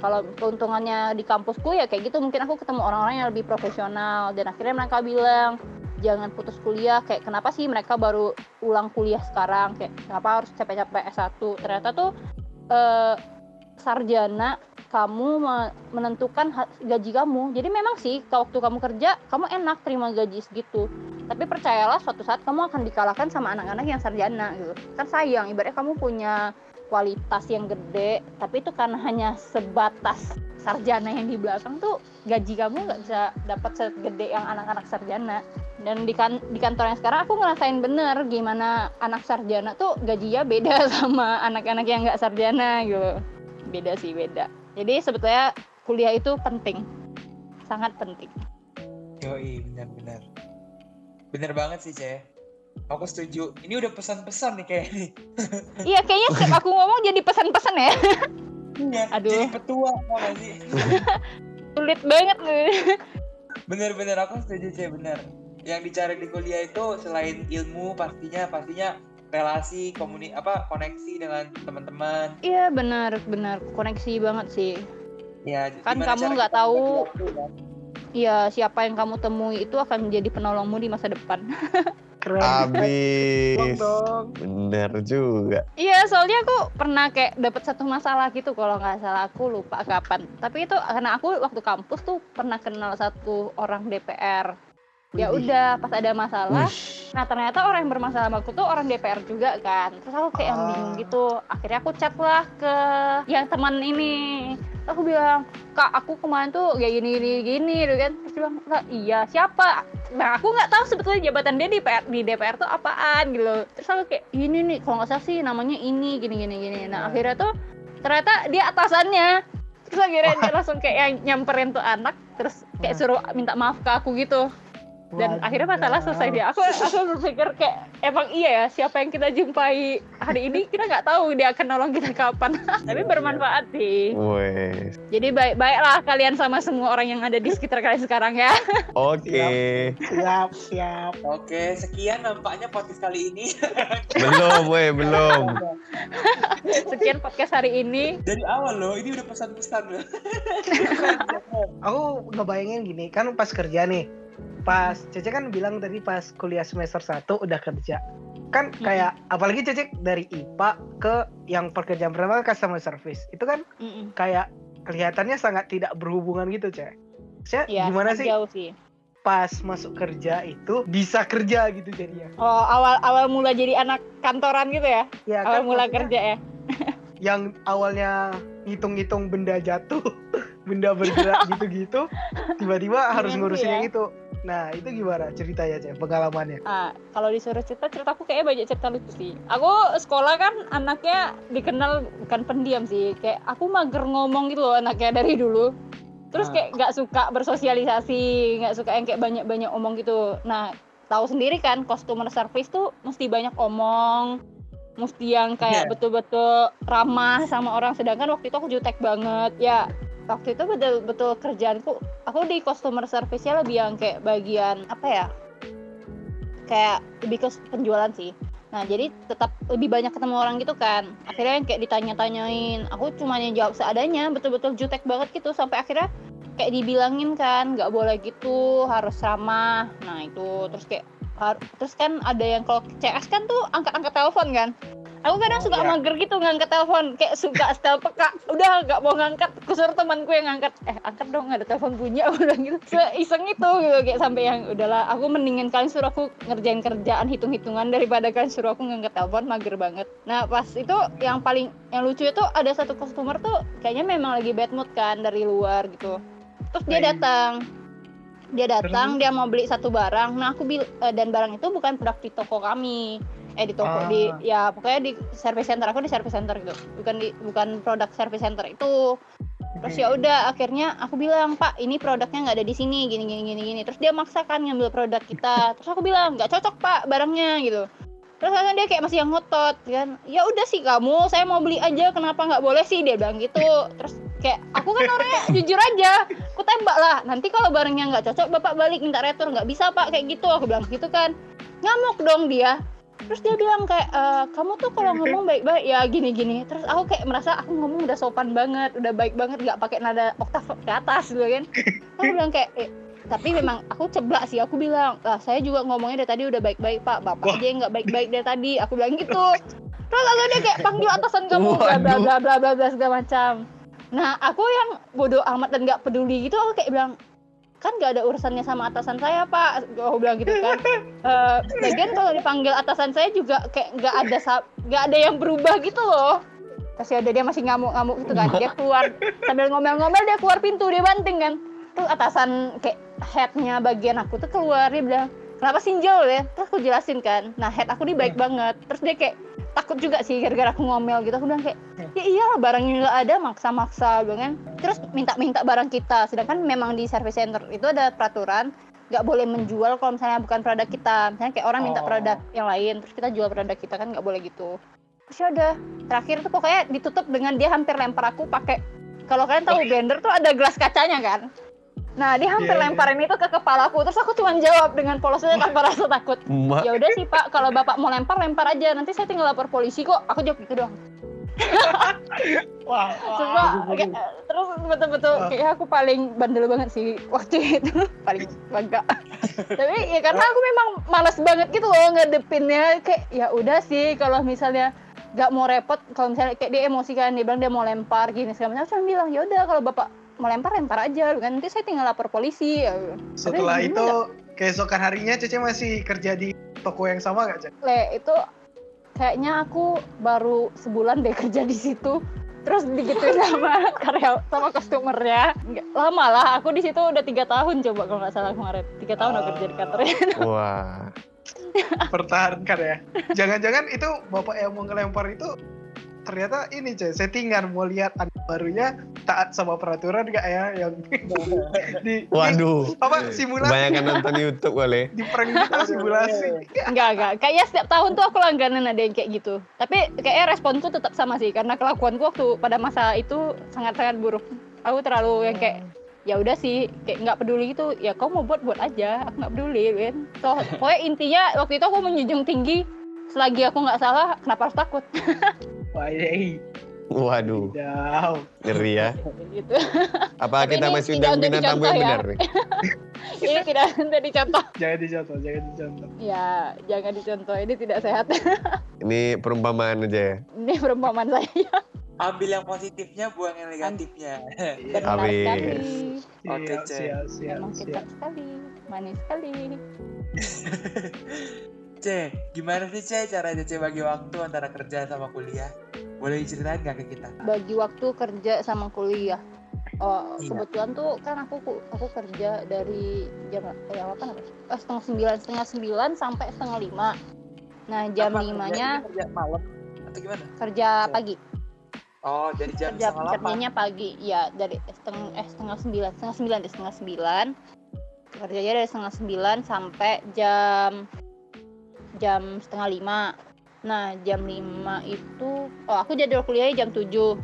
kalau keuntungannya di kampusku ya kayak gitu mungkin aku ketemu orang-orang yang lebih profesional dan akhirnya mereka bilang jangan putus kuliah. Kayak kenapa sih mereka baru ulang kuliah sekarang? Kayak kenapa harus capek-capek S1 ternyata tuh eh, sarjana kamu me- menentukan gaji kamu. Jadi memang sih waktu kamu kerja kamu enak terima gaji segitu. Tapi percayalah suatu saat kamu akan dikalahkan sama anak-anak yang sarjana gitu. Kan sayang ibaratnya kamu punya kualitas yang gede tapi itu karena hanya sebatas sarjana yang di belakang tuh gaji kamu nggak bisa dapat segede yang anak-anak sarjana. Dan di, kan, di kantor yang sekarang aku ngerasain bener gimana anak sarjana tuh gajinya beda *laughs* sama anak-anak yang nggak sarjana gitu. Beda sih beda. Jadi sebetulnya kuliah itu penting. Sangat penting. Yoi, benar-benar. Bener banget sih, Ce. Aku setuju. Ini udah pesan-pesan nih kayak nih. *laughs* iya kayaknya setiap aku ngomong jadi pesan-pesan ya Iya, *laughs* Aduh. jadi petua gak sih? *laughs* sulit banget nih Bener-bener aku setuju, Ce, bener. Yang dicari di kuliah itu selain ilmu pastinya pastinya relasi, komuni apa koneksi dengan teman-teman. iya benar benar koneksi banget sih Ya, Kan kamu nggak tahu. kan? Iya, siapa yang kamu temui itu akan menjadi penolongmu di masa depan. Keren. Abis. Bener juga. Iya, soalnya aku pernah kayak dapat satu masalah gitu kalau nggak salah aku lupa kapan. Tapi itu karena aku waktu kampus tuh pernah kenal satu orang DPR. Ya udah, pas ada masalah, Wih. nah ternyata orang yang bermasalah sama aku tuh orang DPR juga kan. Terus aku kayak yang Ah. bingung gitu. Akhirnya aku chat lah ke yang teman ini. Aku bilang, "Kak, aku kemarin tuh kayak gini gini gini," gitu kan. Terus dia bilang, "Lah, iya, siapa?" Nah, aku nggak tahu sebetulnya jabatan dia di DPR, di DPR tuh apaan gitu. Terus aku kayak, "Ini nih, kalau nggak salah sih namanya ini gini gini gini." Nah, akhirnya tuh ternyata dia atasannya. Terus akhirnya dia *laughs* langsung kayak nyamperin tuh anak, terus kayak Wah. suruh minta maaf ke aku gitu dan akhirnya masalah selesai dia aku aku berpikir kayak emang iya ya siapa yang kita jumpai hari ini kita nggak tahu dia akan nolong kita kapan *laughs* tapi bermanfaat sih Wes. jadi baik baiklah kalian sama semua orang yang ada di sekitar kalian sekarang ya *laughs* Oke. Siap, siap. Oke, sekian nampaknya podcast kali ini. *laughs* belum, weh, belum. sekian podcast hari ini Dari awal loh, ini udah pesan-pesan loh. Aku ngebayangin gini, kan pas kerja nih. Pas Cece kan bilang tadi pas kuliah semester 1 udah kerja. Kan kayak apalagi Cece dari IPA ke yang pekerjaan pertama customer service. Itu kan Mm-mm. kayak kelihatannya sangat tidak berhubungan gitu, Cek. Saya ya gimana sih jauh sih pas masuk kerja itu bisa kerja gitu jadinya? oh awal awal mula jadi anak kantoran gitu ya Ya awal mula maksudnya kerja ya *laughs* yang awalnya ngitung-ngitung benda jatuh, *laughs* benda bergerak *laughs* gitu-gitu, tiba-tiba harus Iya, ngurusin iya. yang itu. Nah, itu gimana ceritanya, Cek? Pengalamannya? Ah, kalau disuruh cerita, ceritaku kayaknya banyak cerita lucu sih. Aku sekolah kan anaknya dikenal bukan pendiam sih. Kayak aku mager ngomong gitu loh anaknya dari dulu. Terus Ah. kayak nggak suka bersosialisasi, nggak suka yang kayak banyak-banyak omong gitu. Nah, tahu sendiri kan customer service tuh mesti banyak omong, mesti yang kayak Iya. betul-betul ramah sama orang. Sedangkan waktu itu aku jutek banget. Ya, waktu itu betul-betul kerjaanku aku di customer service-nya lebih yang kayak bagian apa ya kayak lebih ke penjualan sih nah jadi tetap lebih banyak ketemu orang gitu kan akhirnya yang kayak ditanya-tanyain aku cuma yang jawab seadanya betul-betul jutek banget gitu sampai akhirnya kayak dibilangin kan nggak boleh gitu harus ramah nah itu terus kayak terus kan ada yang kalau CS kan tuh angkat-angkat telepon kan? Aku kadang Oh, suka iya. mager gitu ngangkat telepon kayak suka setel peka. Udah nggak mau ngangkat. Kusur temanku yang ngangkat. Eh angkat dong ada telepon bunyi. *laughs* Aku bilang gitu. Seiseng itu gitu kayak sampai yang udahlah aku mendingin kalian suruh aku ngerjain kerjaan hitung-hitungan daripada kalian suruh aku ngangkat telepon mager banget. Nah pas itu yang paling yang lucu itu ada satu customer tuh kayaknya memang lagi bad mood kan dari luar gitu. Terus dia datang dia datang dia mau beli satu barang. Nah aku bil eh, dan barang itu bukan produk di toko kami. Eh di toko Ah. di ya pokoknya di service center aku di service center gitu. Bukan di bukan produk service center itu. Terus ya udah akhirnya aku bilang pak ini produknya nggak ada di sini gini gini gini gini. Terus dia maksakan ngambil produk kita. Terus aku bilang nggak cocok pak barangnya gitu terus akhirnya dia kayak masih yang ngotot kan. Ya udah sih kamu saya mau beli aja kenapa nggak boleh sih? Dia bilang gitu. Terus kayak aku kan orangnya *laughs* jujur aja aku tembak lah. Nanti kalau barangnya nggak cocok bapak balik minta retur. Nggak bisa pak kayak gitu. Aku bilang gitu kan. Ngamuk dong dia. Terus dia bilang kayak e, kamu tuh kalau ngomong baik-baik ya gini-gini. Terus aku kayak merasa aku ngomong udah sopan banget udah baik banget nggak pakai nada oktav ke atas gitu kan. Aku bilang kayak eh, tapi memang aku ceblak sih. Aku bilang lah saya juga ngomongnya dari tadi udah baik-baik pak. Bapak Wah. aja yang nggak baik-baik dari tadi. Aku bilang gitu. Terus lalu dia kayak panggil atasan kamu bla bla bla bla bla bla segala macam. Nah aku yang bodoh amat dan nggak peduli gitu aku kayak bilang kan nggak ada urusannya sama atasan saya pak. Aku bilang gitu kan. *laughs* Eh, lagian kalau dipanggil atasan saya juga kayak nggak ada nggak ada yang berubah gitu loh. Ya udah dia masih ngamuk-ngamuk gitu kan. Dia keluar sambil ngomel-ngomel dia keluar pintu dia banting kan tuh atasan kayak headnya bagian aku tuh keluar dia bilang kenapa sinjol ya? Terus aku jelasin kan nah head aku ini baik banget. Terus dia kayak takut juga sih gara-gara aku ngomel gitu aku bilang kayak ya iyalah barangnya nggak ada maksa-maksa gitu kan. Terus minta-minta barang kita sedangkan memang di service center itu ada peraturan nggak boleh menjual kalau misalnya bukan produk kita. Misalnya kayak orang minta Oh. produk yang lain terus kita jual produk kita kan nggak boleh gitu. Terus ya udah terakhir tuh pokoknya ditutup dengan dia hampir lempar aku pakai kalau kalian tahu blender tuh ada gelas kacanya kan nah dia hampir Iya, iya. lemparin itu ke kepalaku. Terus aku cuma jawab dengan polosnya tanpa *laughs* rasa takut. Ya udah sih pak kalau bapak mau lempar lempar aja. Nanti saya tinggal lapor polisi kok. Aku jawab gitu doang *laughs* Wah, Coba kayak, terus betul-betul Wah. kayak aku paling bandel banget sih waktu itu. *laughs* Paling bangga. Tapi ya karena aku memang malas banget gitu loh ngadepinnya. Kayak ya udah sih kalau misalnya nggak mau repot kalau misalnya kayak dia emosi kan dia bilang dia mau lempar gini segala macam saya bilang ya udah kalau bapak mau lempar lempar aja kan nanti saya tinggal lapor polisi ya. setelah Tapi itu keesokan harinya Cece masih kerja di toko yang sama gak, Cece? Le itu kayaknya aku baru sebulan deh kerja di situ terus digituin sama *laughs* karya sama customernya lama lah aku di situ udah tiga tahun coba kalau nggak salah kemarin tiga tahun aku kerja di kantor *laughs* wah. Pertahankan ya. Jangan-jangan itu bapak yang mau ngelempar itu ternyata ini Cece, settingan. Mau lihat anak barunya taat sama peraturan gak ya? Yang *laughs* di, di Waduh. apa simulasi? Kebanyakan nonton YouTube kali. *laughs* di prank gitu simulasi. Enggak enggak kayaknya setiap tahun tuh aku langganan ada yang kayak gitu. Tapi kayaknya responku tetap sama sih karena kelakuanku waktu pada masa itu sangat sangat buruk. Aku terlalu yang kayak ya udah sih kayak nggak peduli gitu. Ya kau mau buat buat aja aku nggak peduli kan. So, pokoknya intinya waktu itu aku menjunjung tinggi. Selagi aku nggak salah kenapa harus takut *laughs* iya Waduh, Jauh. ngeri ya. *laughs* gitu Apa Tapi kita masih undang bintang tamu yang ya. benar nih? *laughs* ini tidak *laughs* untuk dicontoh jangan dicontoh jangan dicontoh ya jangan dicontoh ini tidak sehat Ini perumpamaan aja ya. ini perumpamaan saya Ambil yang positifnya, buang yang negatifnya. benar Amin. sekali Oke, siap Cek. siap siap siap sekali manis sekali Ce, gimana sih Ce cara Cece bagi waktu antara kerja sama kuliah? Boleh diceritain nggak ke kita? bagi waktu kerja sama kuliah. Oh Iya. kebetulan tuh kan aku aku kerja dari jam jam apa namanya? Oh, setengah sembilan setengah sembilan sampai setengah lima. Nah jam Apa, limanya kerja- Kerja malam atau gimana? kerja pagi. Oh, dari jam kerja setengah kerjanya pagi. Ya dari setengah eh setengah sembilan setengah sembilan setengah sembilan. Kerjanya dari setengah sembilan sampai jam jam setengah lima nah jam lima itu oh aku jadwal kuliahnya jam tujuh.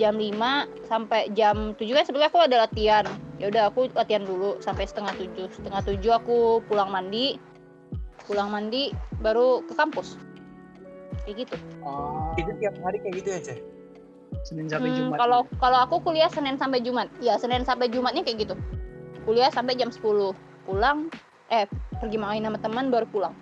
Jam lima sampai jam tujuh kan sebelumnya aku ada latihan. Ya udah aku latihan dulu sampai setengah tujuh. Setengah tujuh aku pulang mandi. Pulang mandi baru ke kampus. Kayak gitu. Oh. Itu tiap hari kayak gitu ya, senin sampai Hmm, jumat. Kalau kalau aku kuliah Senin sampai Jumat. Ya, Senin sampai Jumatnya kayak gitu. Kuliah sampai jam 10. Pulang eh pergi main sama teman baru pulang.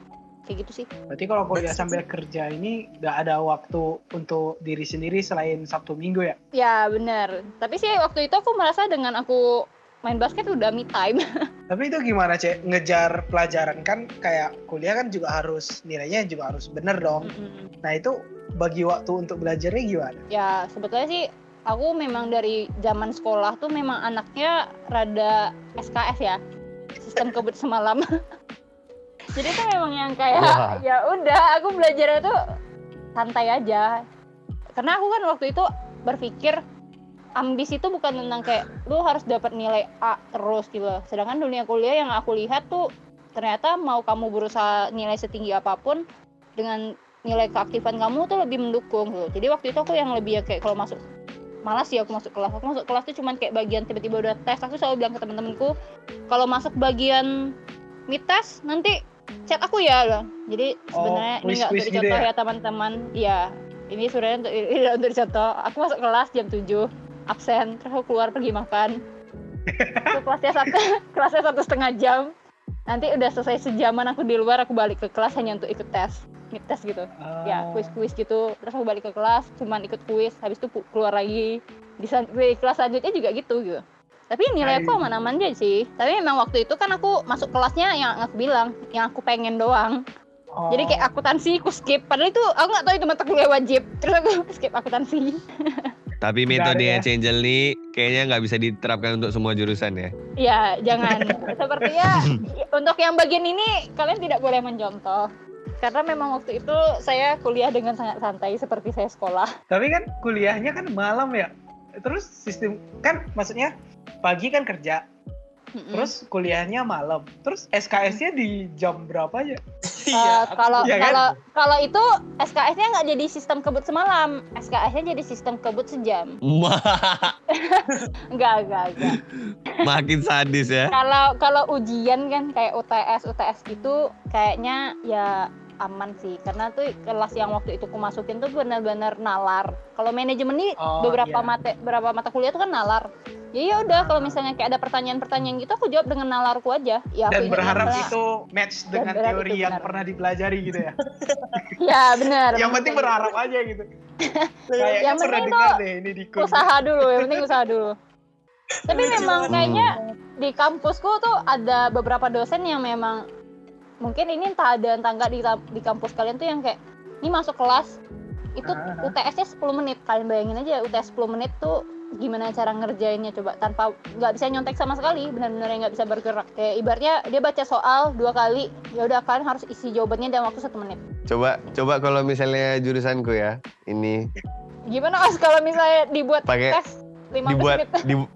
Kayak gitu sih. berarti kalau kuliah sambil kerja ini nggak ada waktu untuk diri sendiri selain sabtu minggu ya Ya, benar. Tapi sih waktu itu aku merasa dengan aku main basket udah me time. *laughs* Tapi itu gimana cek ngejar pelajaran kan kayak kuliah kan juga harus nilainya juga harus bener dong. Mm-mm. Nah itu bagi waktu untuk belajarnya gimana? ya, sebetulnya sih aku memang dari zaman sekolah tuh memang anaknya rada SKS ya. Sistem kebut semalam. *laughs* Jadi tuh memang yang kayak Wah. ya udah aku belajar itu santai aja. Karena aku kan waktu itu berpikir ambis itu bukan tentang kayak lu harus dapat nilai A terus gitu. loh. Sedangkan dunia kuliah yang aku lihat tuh ternyata mau kamu berusaha nilai setinggi apa pun dengan nilai keaktifan kamu tuh lebih mendukung gitu. Jadi waktu itu aku yang lebih ya kayak kalau masuk malas sih aku masuk kelas. Aku masuk kelas tuh cuman kayak bagian tiba-tiba udah tes. Aku selalu bilang ke teman-temanku kalau masuk bagian mid test nanti chat aku ya loh. Jadi Oh, sebenarnya ini nggak untuk gitu dicontoh ya? ya teman-teman. Iya. Ini sebenarnya untuk *laughs* tidak untuk dicontoh. Aku masuk kelas jam 7 absen terus aku keluar pergi makan. Aku *laughs* kelasnya satu *laughs* kelasnya satu setengah jam. Nanti udah selesai sejaman aku di luar aku balik ke kelas hanya untuk ikut tes mid test gitu ya Oh. kuis-kuis gitu terus aku balik ke kelas cuman ikut kuis habis itu keluar lagi di, di kelas selanjutnya juga gitu gitu tapi nilai aku aman-aman aja sih tapi memang waktu itu kan aku masuk kelasnya yang aku bilang yang aku pengen doang Oh. Jadi kayak akuntansi aku skip. Padahal itu aku nggak tahu itu mata kuliah wajib. *laughs* Terus aku skip akuntansi. Tapi metode ya. Angel nih kayaknya nggak bisa diterapkan untuk semua jurusan ya. *laughs* Ya, jangan. *laughs* Sepertinya untuk yang bagian ini kalian tidak boleh mencontoh. Karena memang waktu itu saya kuliah dengan sangat santai seperti saya sekolah. Tapi kan kuliahnya kan malam ya. Terus sistem kan maksudnya pagi kan kerja, Mm-mm. terus kuliahnya malam. Terus SKS-nya di jam berapa aja? *laughs* Aku- kalau Iya kan? kalau kalau itu SKS-nya nggak jadi sistem kebut semalam, SKS-nya jadi sistem kebut sejam. *laughs* Enggak, enggak, enggak. Makin sadis ya. Kalau kalau ujian kan kayak UTS, UTS gitu kayaknya ya aman sih karena tuh kelas yang waktu itu aku masukin tuh benar-benar nalar. Kalau manajemen nih Oh, beberapa iya. mata beberapa mata kuliah tuh kan nalar. Ya ya udah kalau misalnya kayak ada pertanyaan-pertanyaan gitu aku jawab dengan nalarku aja. Ya aku Dan berharap misalnya- itu match dengan teori itu yang benar. pernah dipelajari gitu ya. *laughs* Ya benar. yang penting berharap aja gitu. *laughs* Kayaknya Yang pernah penting dengar tuh deh ini di Kun. usaha dulu yang penting usaha dulu *laughs* tapi Lucu memang kayaknya di kampusku tuh ada beberapa dosen yang memang mungkin ini entah ada entah enggak di, di kampus kalian tuh yang kayak ini masuk kelas itu Ah. UTS-nya 10 menit kalian bayangin aja UTS 10 menit tuh gimana cara ngerjainnya coba tanpa nggak bisa nyontek sama sekali benar-benar nggak bisa bergerak kayak ibaratnya dia baca soal dua kali ya udah kalian harus isi jawabannya dalam waktu satu menit Coba coba kalau misalnya jurusanku ya ini gimana mas kalau misalnya dibuat Pakai- tes 15 dibuat menit di-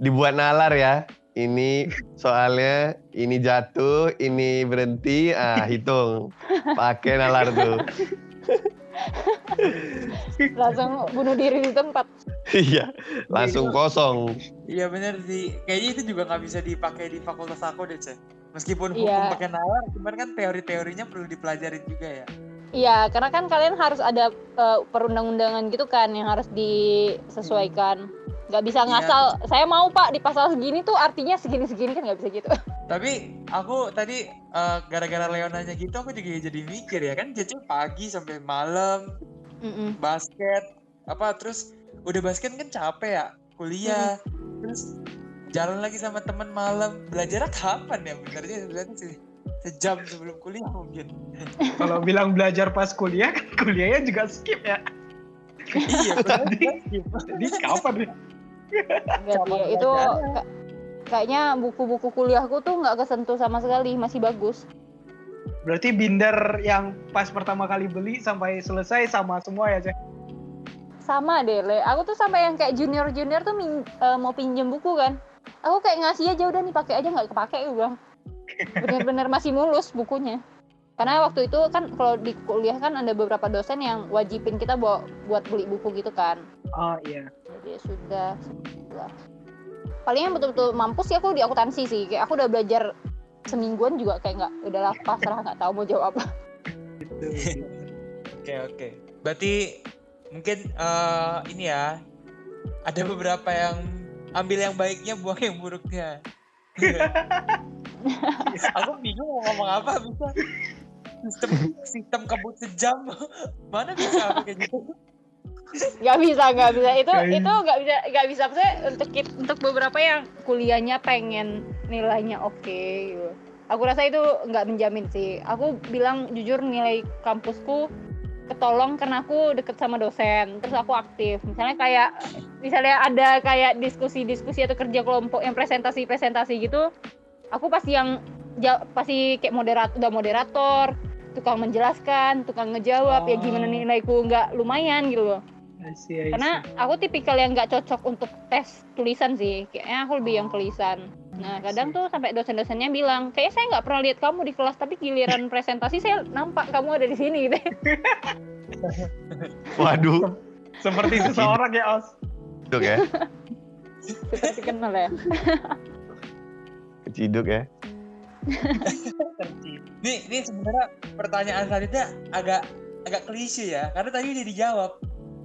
dibuat nalar ya. Ini soalnya ini jatuh, ini berhenti, ah hitung. Pakai nalar tuh. *laughs* *laughs* langsung bunuh diri di tempat Iya, langsung kosong. Iya bener sih. Kayaknya itu juga nggak bisa dipakai di fakultas aku deh, Cek. Meskipun hukum Iya. pakai nalar, cuman kan teori-teorinya perlu dipelajarin juga ya. Iya, karena kan kalian harus ada eh, perundang-undangan gitu kan yang harus disesuaikan. Nggak bisa Iya. ngasal. Saya mau pak di pasal segini tuh artinya segini-segini kan nggak bisa gitu. *laughs* Tapi aku tadi eh, gara-gara Leonanya gitu aku juga jadi mikir ya kan Cece pagi sampai malam Mm-mm. basket apa terus udah basket kan capek ya kuliah terus jalan lagi sama teman malam belajar kapan ya benernya sebenarnya sih sejam sebelum kuliah mungkin *laughs* Kalau bilang belajar pas kuliah kan kuliahnya juga skip ya. iya *laughs* bener. Jadi kapan nih? Nggak sih, itu ka- kayaknya buku-buku kuliahku tuh nggak kesentuh sama sekali, masih bagus. Berarti binder yang pas pertama kali beli sampai selesai sama semua ya, Cek? Sama deh, Le. Aku tuh sampai yang kayak junior-junior tuh min- eh, mau pinjem buku kan. Aku kayak ngasih aja udah nih pakai aja nggak kepake gue bilang. Bener-bener masih mulus bukunya. Karena waktu itu kan kalau di kuliah kan ada beberapa dosen yang wajibin kita buat buat beli buku gitu kan. Oh iya. Jadi ya sudah. sudah. Paling yang betul-betul mampu sih aku di akuntansi sih. Kayak aku udah belajar semingguan juga kayak nggak udahlah pasrah nggak tahu mau jawab apa. Oke oke. Berarti mungkin eh, ini ya ada beberapa yang ambil yang baiknya buang yang buruknya. *laughs* Aku bingung mau ngomong apa bisa sistem sistem kebut sejam *laughs* mana bisa kayak gitu Gak bisa, gak bisa. Itu Kayak- itu gak bisa, gak bisa. Maksudnya untuk untuk beberapa yang kuliahnya pengen nilainya oke gitu. Aku rasa itu nggak menjamin sih. Aku bilang jujur nilai kampusku ketolong karena aku deket sama dosen. Terus aku aktif. Misalnya kayak misalnya ada kayak diskusi-diskusi atau kerja kelompok yang presentasi-presentasi gitu, aku pasti yang pasti kayak moderat udah moderator, tukang menjelaskan, tukang ngejawab, ya gimana Oh. nilaiku nggak lumayan gitu loh. I see, I see. Karena aku tipikal yang nggak cocok untuk tes tulisan sih. Kayaknya aku lebih yang tulisan. Nah, kadang tuh sampai dosen-dosennya bilang, kayak saya nggak pernah lihat kamu di kelas, tapi giliran *laughs* presentasi saya nampak kamu ada di sini gitu. *laughs* *laughs* Waduh, seperti seseorang ya, Os. ciduk ya. Seperti kenal ya. Keciduk ya. Nih, ini sebenarnya pertanyaan selanjutnya agak agak klise ya, karena tadi udah dijawab.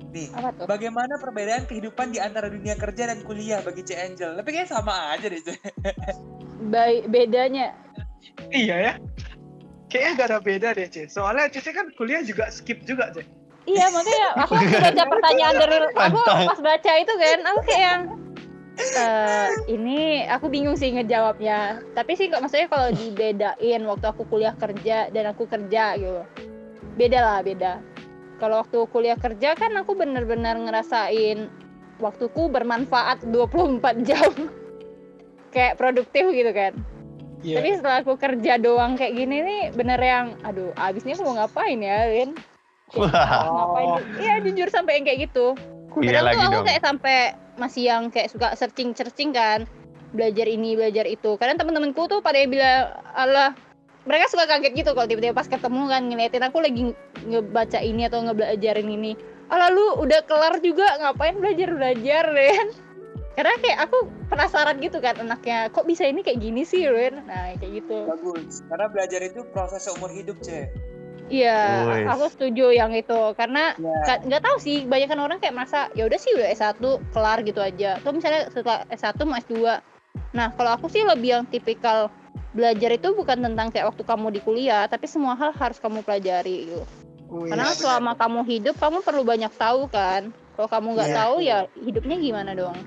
Nih, Apa tuh? bagaimana perbedaan kehidupan di antara dunia kerja dan kuliah bagi C Angel? Tapi kayaknya sama aja deh, C. Baik bedanya. Iya ya. Kayaknya gak ada beda deh, Cek. Soalnya Cece kan kuliah juga skip juga, Cek. Iya, makanya aku waktu baca *laughs* pertanyaan dari aku pas baca itu kan, aku kayak yang Eh, ini aku bingung sih ngejawabnya. Tapi sih kok maksudnya kalau dibedain waktu aku kuliah kerja dan aku kerja gitu. Beda lah, beda. Kalau waktu kuliah kerja kan aku bener-bener ngerasain waktuku bermanfaat 24 *laughs* jam. Kayak produktif gitu kan. Iya. Tapi setelah aku kerja doang kayak gini nih bener yang aduh abisnya aku mau ngapain ya Wah. ngapain iya jujur sampai yang kayak gitu Iya lagi tuh aku dong. kayak sampai masih yang kayak suka searching searching kan belajar ini belajar itu kadang temen-temenku tuh pada bilang Allah mereka suka kaget gitu kalau tiba-tiba pas ketemu kan ngeliatin aku lagi ngebaca ini atau ngebelajarin ini Allah lu udah kelar juga ngapain belajar belajar Ren karena kayak aku penasaran gitu kan anaknya kok bisa ini kayak gini sih Ren nah kayak gitu Bagus. Karena belajar itu proses seumur hidup, Ce. iya Wes. aku setuju yang itu karena Ya. Ka- nggak tahu sih kebanyakan orang kayak merasa ya udah sih udah S1 kelar gitu aja atau misalnya setelah S1 mau S2 nah kalau aku sih lebih yang tipikal belajar itu bukan tentang kayak waktu kamu di kuliah tapi semua hal harus kamu pelajari gitu Wih, karena benar. selama kamu hidup kamu perlu banyak tahu kan kalau kamu nggak Iya. tahu ya hidupnya gimana dong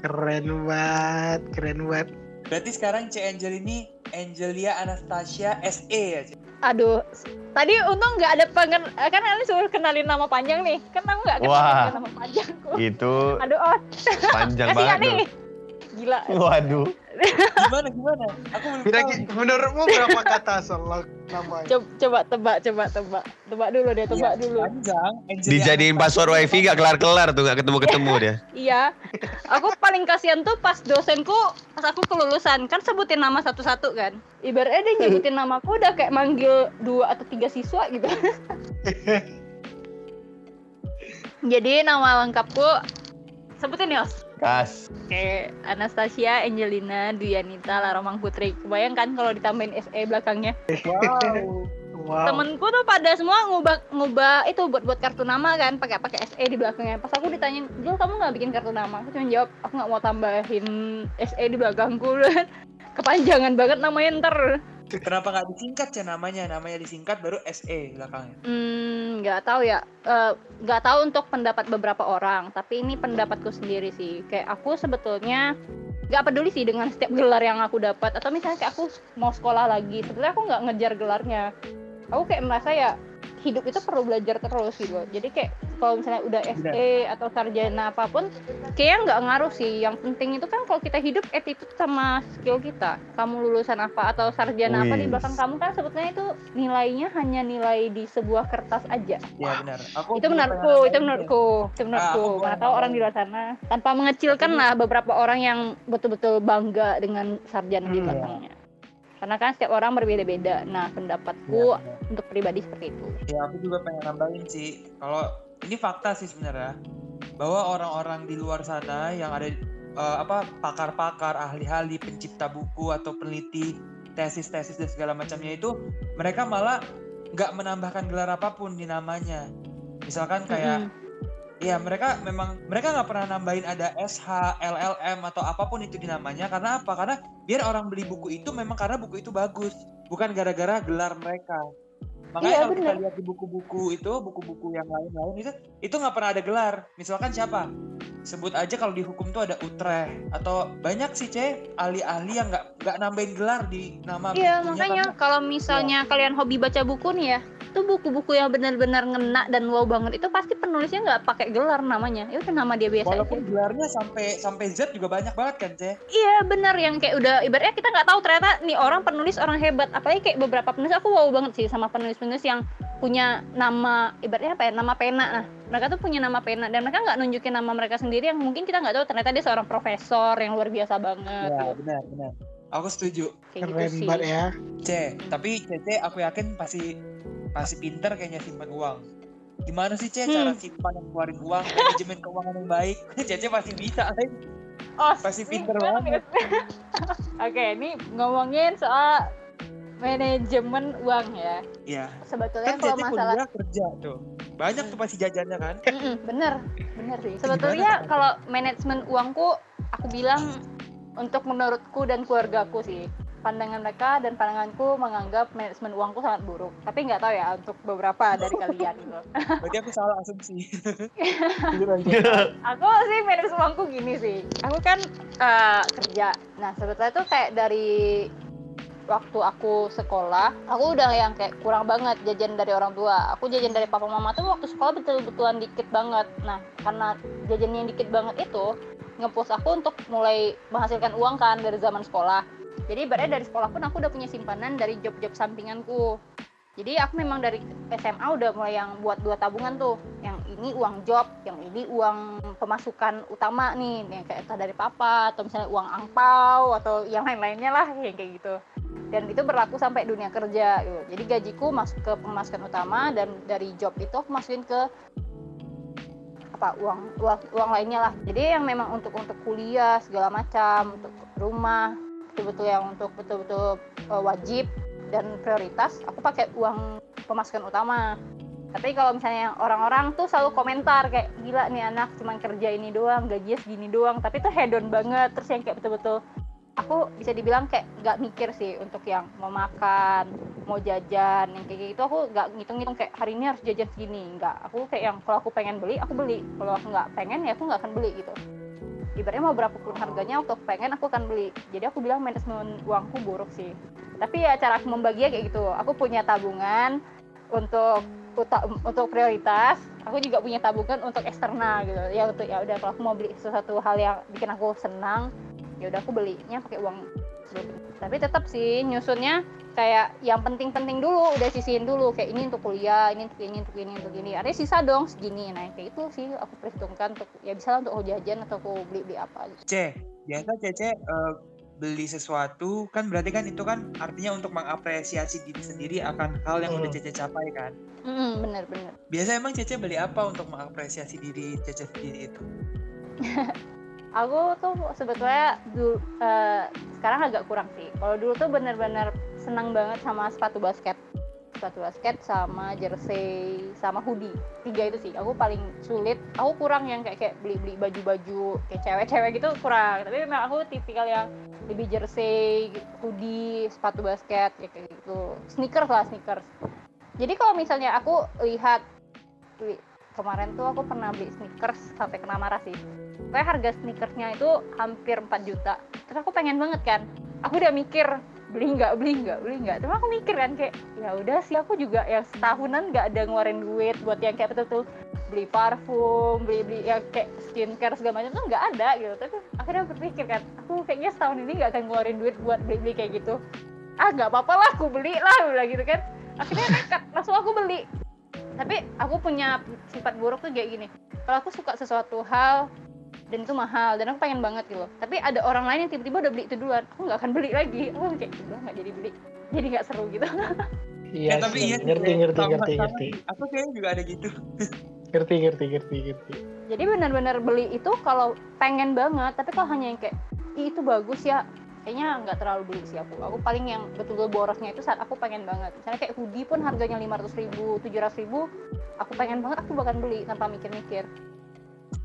keren banget, keren banget. Berarti sekarang C Angel ini Angelia Anastasia SE ya, Ce? aduh tadi untung nggak ada pengen eh, kan kalian suruh kenalin nama panjang nih kan aku nggak kenalin nama panjangku Itu aduh oh panjang banget nih gila Waduh. Gimana, gimana? Aku belum Kira tahu. menurutmu berapa kata selok namanya? coba coba tebak coba tebak tebak dulu deh tebak Iya, dulu Panjang. Dijadiin password wifi gak kelar-kelar tuh gak ketemu-ketemu dia. *laughs* iya aku paling kasihan tuh pas dosenku pas aku kelulusan kan sebutin nama satu-satu kan ibaratnya dia nyebutin namaku udah kayak manggil dua atau tiga siswa gitu *laughs* jadi nama lengkapku sebutin Yos Kas. Oke, Anastasia Angelina Duyanita Laromang Putri. Kebayang kan kalau ditambahin SE belakangnya? Wow. Wow. Temenku tuh pada semua ngubah ngubah itu buat buat kartu nama kan, pakai pakai SE di belakangnya. Pas aku ditanya, Jul kamu nggak bikin kartu nama? Aku cuma jawab, aku nggak mau tambahin SE di belakangku. *laughs* Kepanjangan banget namanya ntar. Kenapa nggak disingkat ya namanya? Namanya disingkat baru SE belakangnya. Hmm, nggak tahu ya. Eh, Nggak tahu untuk pendapat beberapa orang, tapi ini pendapatku sendiri sih. Kayak aku sebetulnya nggak peduli sih dengan setiap gelar yang aku dapat atau misalnya kayak aku mau sekolah lagi sebetulnya aku nggak ngejar gelarnya aku kayak merasa ya hidup itu perlu belajar terus gitu. Jadi kayak kalau misalnya udah SE atau sarjana apa pun kayaknya nggak ngaruh sih. Yang penting itu kan kalau kita hidup attitude sama skill kita. Kamu lulusan apa atau sarjana apa di belakang kamu kan sebetulnya itu nilainya hanya nilai di sebuah kertas aja. Iya benar. Aku itu menurutku itu nambahin, menurutku itu menurutku. Aku mana tahu orang di luar sana tanpa mengecilkan lah beberapa orang yang betul-betul bangga dengan sarjana di Hmm. belakangnya karena kan setiap orang berbeda-beda nah pendapatku benar. untuk pribadi seperti itu Ya aku juga pengen nambahin sih. Kalau ini fakta sih sebenarnya bahwa orang-orang di luar sana yang ada eh, apa pakar-pakar, ahli-ahli, pencipta buku atau peneliti tesis-tesis dan segala macamnya itu mereka malah nggak menambahkan gelar apa pun di namanya. Misalkan kayak Mm-mm. Ya mereka memang mereka nggak pernah nambahin ada SH, LLM atau apa pun itu di namanya karena apa? Karena biar orang beli buku itu memang karena buku itu bagus, bukan gara-gara gelar mereka. Makanya Iya, kalau kita bener. lihat di buku-buku itu, buku-buku yang lain-lain itu itu nggak pernah ada gelar. Misalkan siapa? Sebut aja kalau di hukum tuh ada Utrecht atau banyak sih ceh ahli-ahli yang nggak nggak nambahin gelar di nama Iya makanya karena- kalau misalnya kalian hobi baca buku nih ya itu buku-buku yang benar-benar ngena dan wow banget itu pasti penulisnya nggak pakai gelar namanya ya udah nama dia biasa aja walaupun gelarnya sampai sampai Z juga banyak banget kan ceh. Iya benar yang kayak udah ibaratnya kita nggak tahu ternyata nih orang penulis orang hebat apalagi kayak beberapa penulis aku wow banget sih sama penulis-penulis yang punya nama ibaratnya apa ya nama pena nah mereka tuh punya nama pena dan mereka nggak nunjukin nama mereka sendiri yang mungkin kita nggak tahu ternyata dia seorang profesor yang luar biasa banget Ya gitu. benar benar. Aku setuju. Kayak gitu Keren sih banget ya. C, tapi Cece aku yakin pasti pasti pinter kayaknya simpan uang. Gimana sih C cara Hmm. simpan dan keluarin uang, manajemen keuangan yang baik? *laughs* Cece pasti bisa, oh pasti pinter banget. *laughs* oke ini ngomongin soal manajemen uang ya Iya. sebetulnya Kan kalau Cece masalah kuliah kerja tuh. Banyak tuh pasti jajannya kan? Mm-mm, bener bener sih sebetulnya kalau manajemen uangku aku bilang untuk menurutku dan keluargaku sih pandangan mereka dan pandanganku menganggap manajemen uangku sangat buruk. Tapi nggak tahu ya untuk beberapa dari *laughs* kalian gitu. Berarti aku salah asumsi. *laughs* aku sih manajemen uangku gini sih. Aku kan eh, kerja. Nah sebetulnya tuh kayak dari waktu aku sekolah, aku udah yang kayak kurang banget jajan dari orang tua. Aku jajan dari papa mama tuh waktu sekolah betul-betulan dikit banget. Nah karena jajannya yang dikit banget itu ngepush aku untuk mulai menghasilkan uang kan dari zaman sekolah. Jadi berarti dari sekolah pun aku udah punya simpanan dari job-job sampinganku. Jadi aku memang dari SMA udah mulai yang buat dua tabungan tuh. Yang ini uang job, yang ini uang pemasukan utama nih, yang kayak entah dari papa atau misalnya uang angpau atau yang lain-lainnya lah yang kayak gitu. Dan itu berlaku sampai dunia kerja gitu. Jadi gajiku masuk ke pemasukan utama dan dari job itu aku masukin ke apa uang uang, uang lainnya lah. Jadi yang memang untuk untuk kuliah segala macam, untuk rumah betul-betul yang untuk betul-betul uh, wajib dan prioritas aku pakai uang pemasukan utama. Tapi kalau misalnya orang-orang tuh selalu komentar kayak gila nih anak cuman kerja ini doang gajinya segini doang. Tapi tuh hedon banget terus yang kayak betul-betul aku bisa dibilang kayak nggak mikir sih untuk yang mau makan mau jajan yang kayak gitu aku nggak ngitung-ngitung kayak hari ini harus jajan segini. Nggak aku kayak yang kalau aku pengen beli aku beli. Kalau aku nggak pengen ya aku nggak akan beli gitu ibaratnya mau berapa pun harganya waktu aku pengen aku akan beli. Jadi aku bilang manajemen uangku buruk sih. Tapi ya cara aku membaginya kayak gitu. Aku punya tabungan untuk untuk prioritas. Aku juga punya tabungan untuk eksternal gitu. Ya untuk ya udah kalau aku mau beli sesuatu hal yang bikin aku senang ya udah aku belinya pakai uang tersebut. tapi tetap sih nyusunnya kayak yang penting-penting dulu udah sisihin dulu kayak ini untuk kuliah ini untuk ini untuk ini untuk ini ada sisa dong segini nah kayak itu sih aku perhitungkan untuk ya bisa lah untuk jajan atau aku beli beli apa gitu. C, biasa Cece eh, beli sesuatu kan berarti kan itu kan artinya untuk mengapresiasi diri sendiri akan hal yang udah Hmm. Cece capai kan. Mm, bener bener Biasa emang Cece beli apa untuk mengapresiasi diri Cece sendiri itu? *laughs* aku tuh sebetulnya dulu eh, sekarang agak kurang sih. Kalau dulu tuh bener-bener senang banget sama sepatu basket. Sepatu basket sama jersey sama hoodie. Tiga itu sih. Aku paling sulit. Aku kurang yang kayak kayak beli beli baju baju kayak cewek-cewek gitu kurang. Tapi memang aku tipikal yang lebih jersey hoodie sepatu basket ya kayak gitu. Sneakers lah sneakers. Jadi kalau misalnya aku lihat kemarin tuh aku pernah beli sneakers sampai kena marah sih Pokoknya harga sneakersnya itu hampir 4 juta. Terus aku pengen banget kan. Aku udah mikir beli nggak, beli nggak, beli nggak. Terus aku mikir kan kayak ya udah sih aku juga yang setahunan nggak ada ngeluarin duit buat yang kayak betul-betul beli parfum, beli beli ya kayak skincare segala macam tuh nggak ada gitu. Tapi akhirnya berpikir kan, aku kayaknya setahun ini nggak akan ngeluarin duit buat beli-beli kayak gitu. Ah nggak apa-apa lah, aku beli lah, bilang gitu kan. Akhirnya nekat, langsung aku beli. Tapi aku punya sifat buruk tuh kayak gini. Kalau aku suka sesuatu hal dan itu mahal dan aku pengen banget gitu loh tapi ada orang lain yang tiba-tiba udah beli itu duluan aku nggak akan beli lagi aku kayak udah nggak jadi beli jadi nggak seru gitu *laughs* Iya, Ya, tapi iya ngerti, ngerti, ngerti, ngerti, sih. Aku kayaknya juga ada gitu. *laughs* ngerti, ngerti, ngerti, ngerti. jadi benar-benar beli itu kalau pengen banget tapi kalau hanya yang kayak Ih, itu bagus ya kayaknya nggak terlalu beli sih aku aku paling yang betul-betul borosnya itu saat aku pengen banget misalnya kayak hoodie pun harganya lima ratus ribu tujuh ratus ribu aku pengen banget aku bahkan beli tanpa mikir-mikir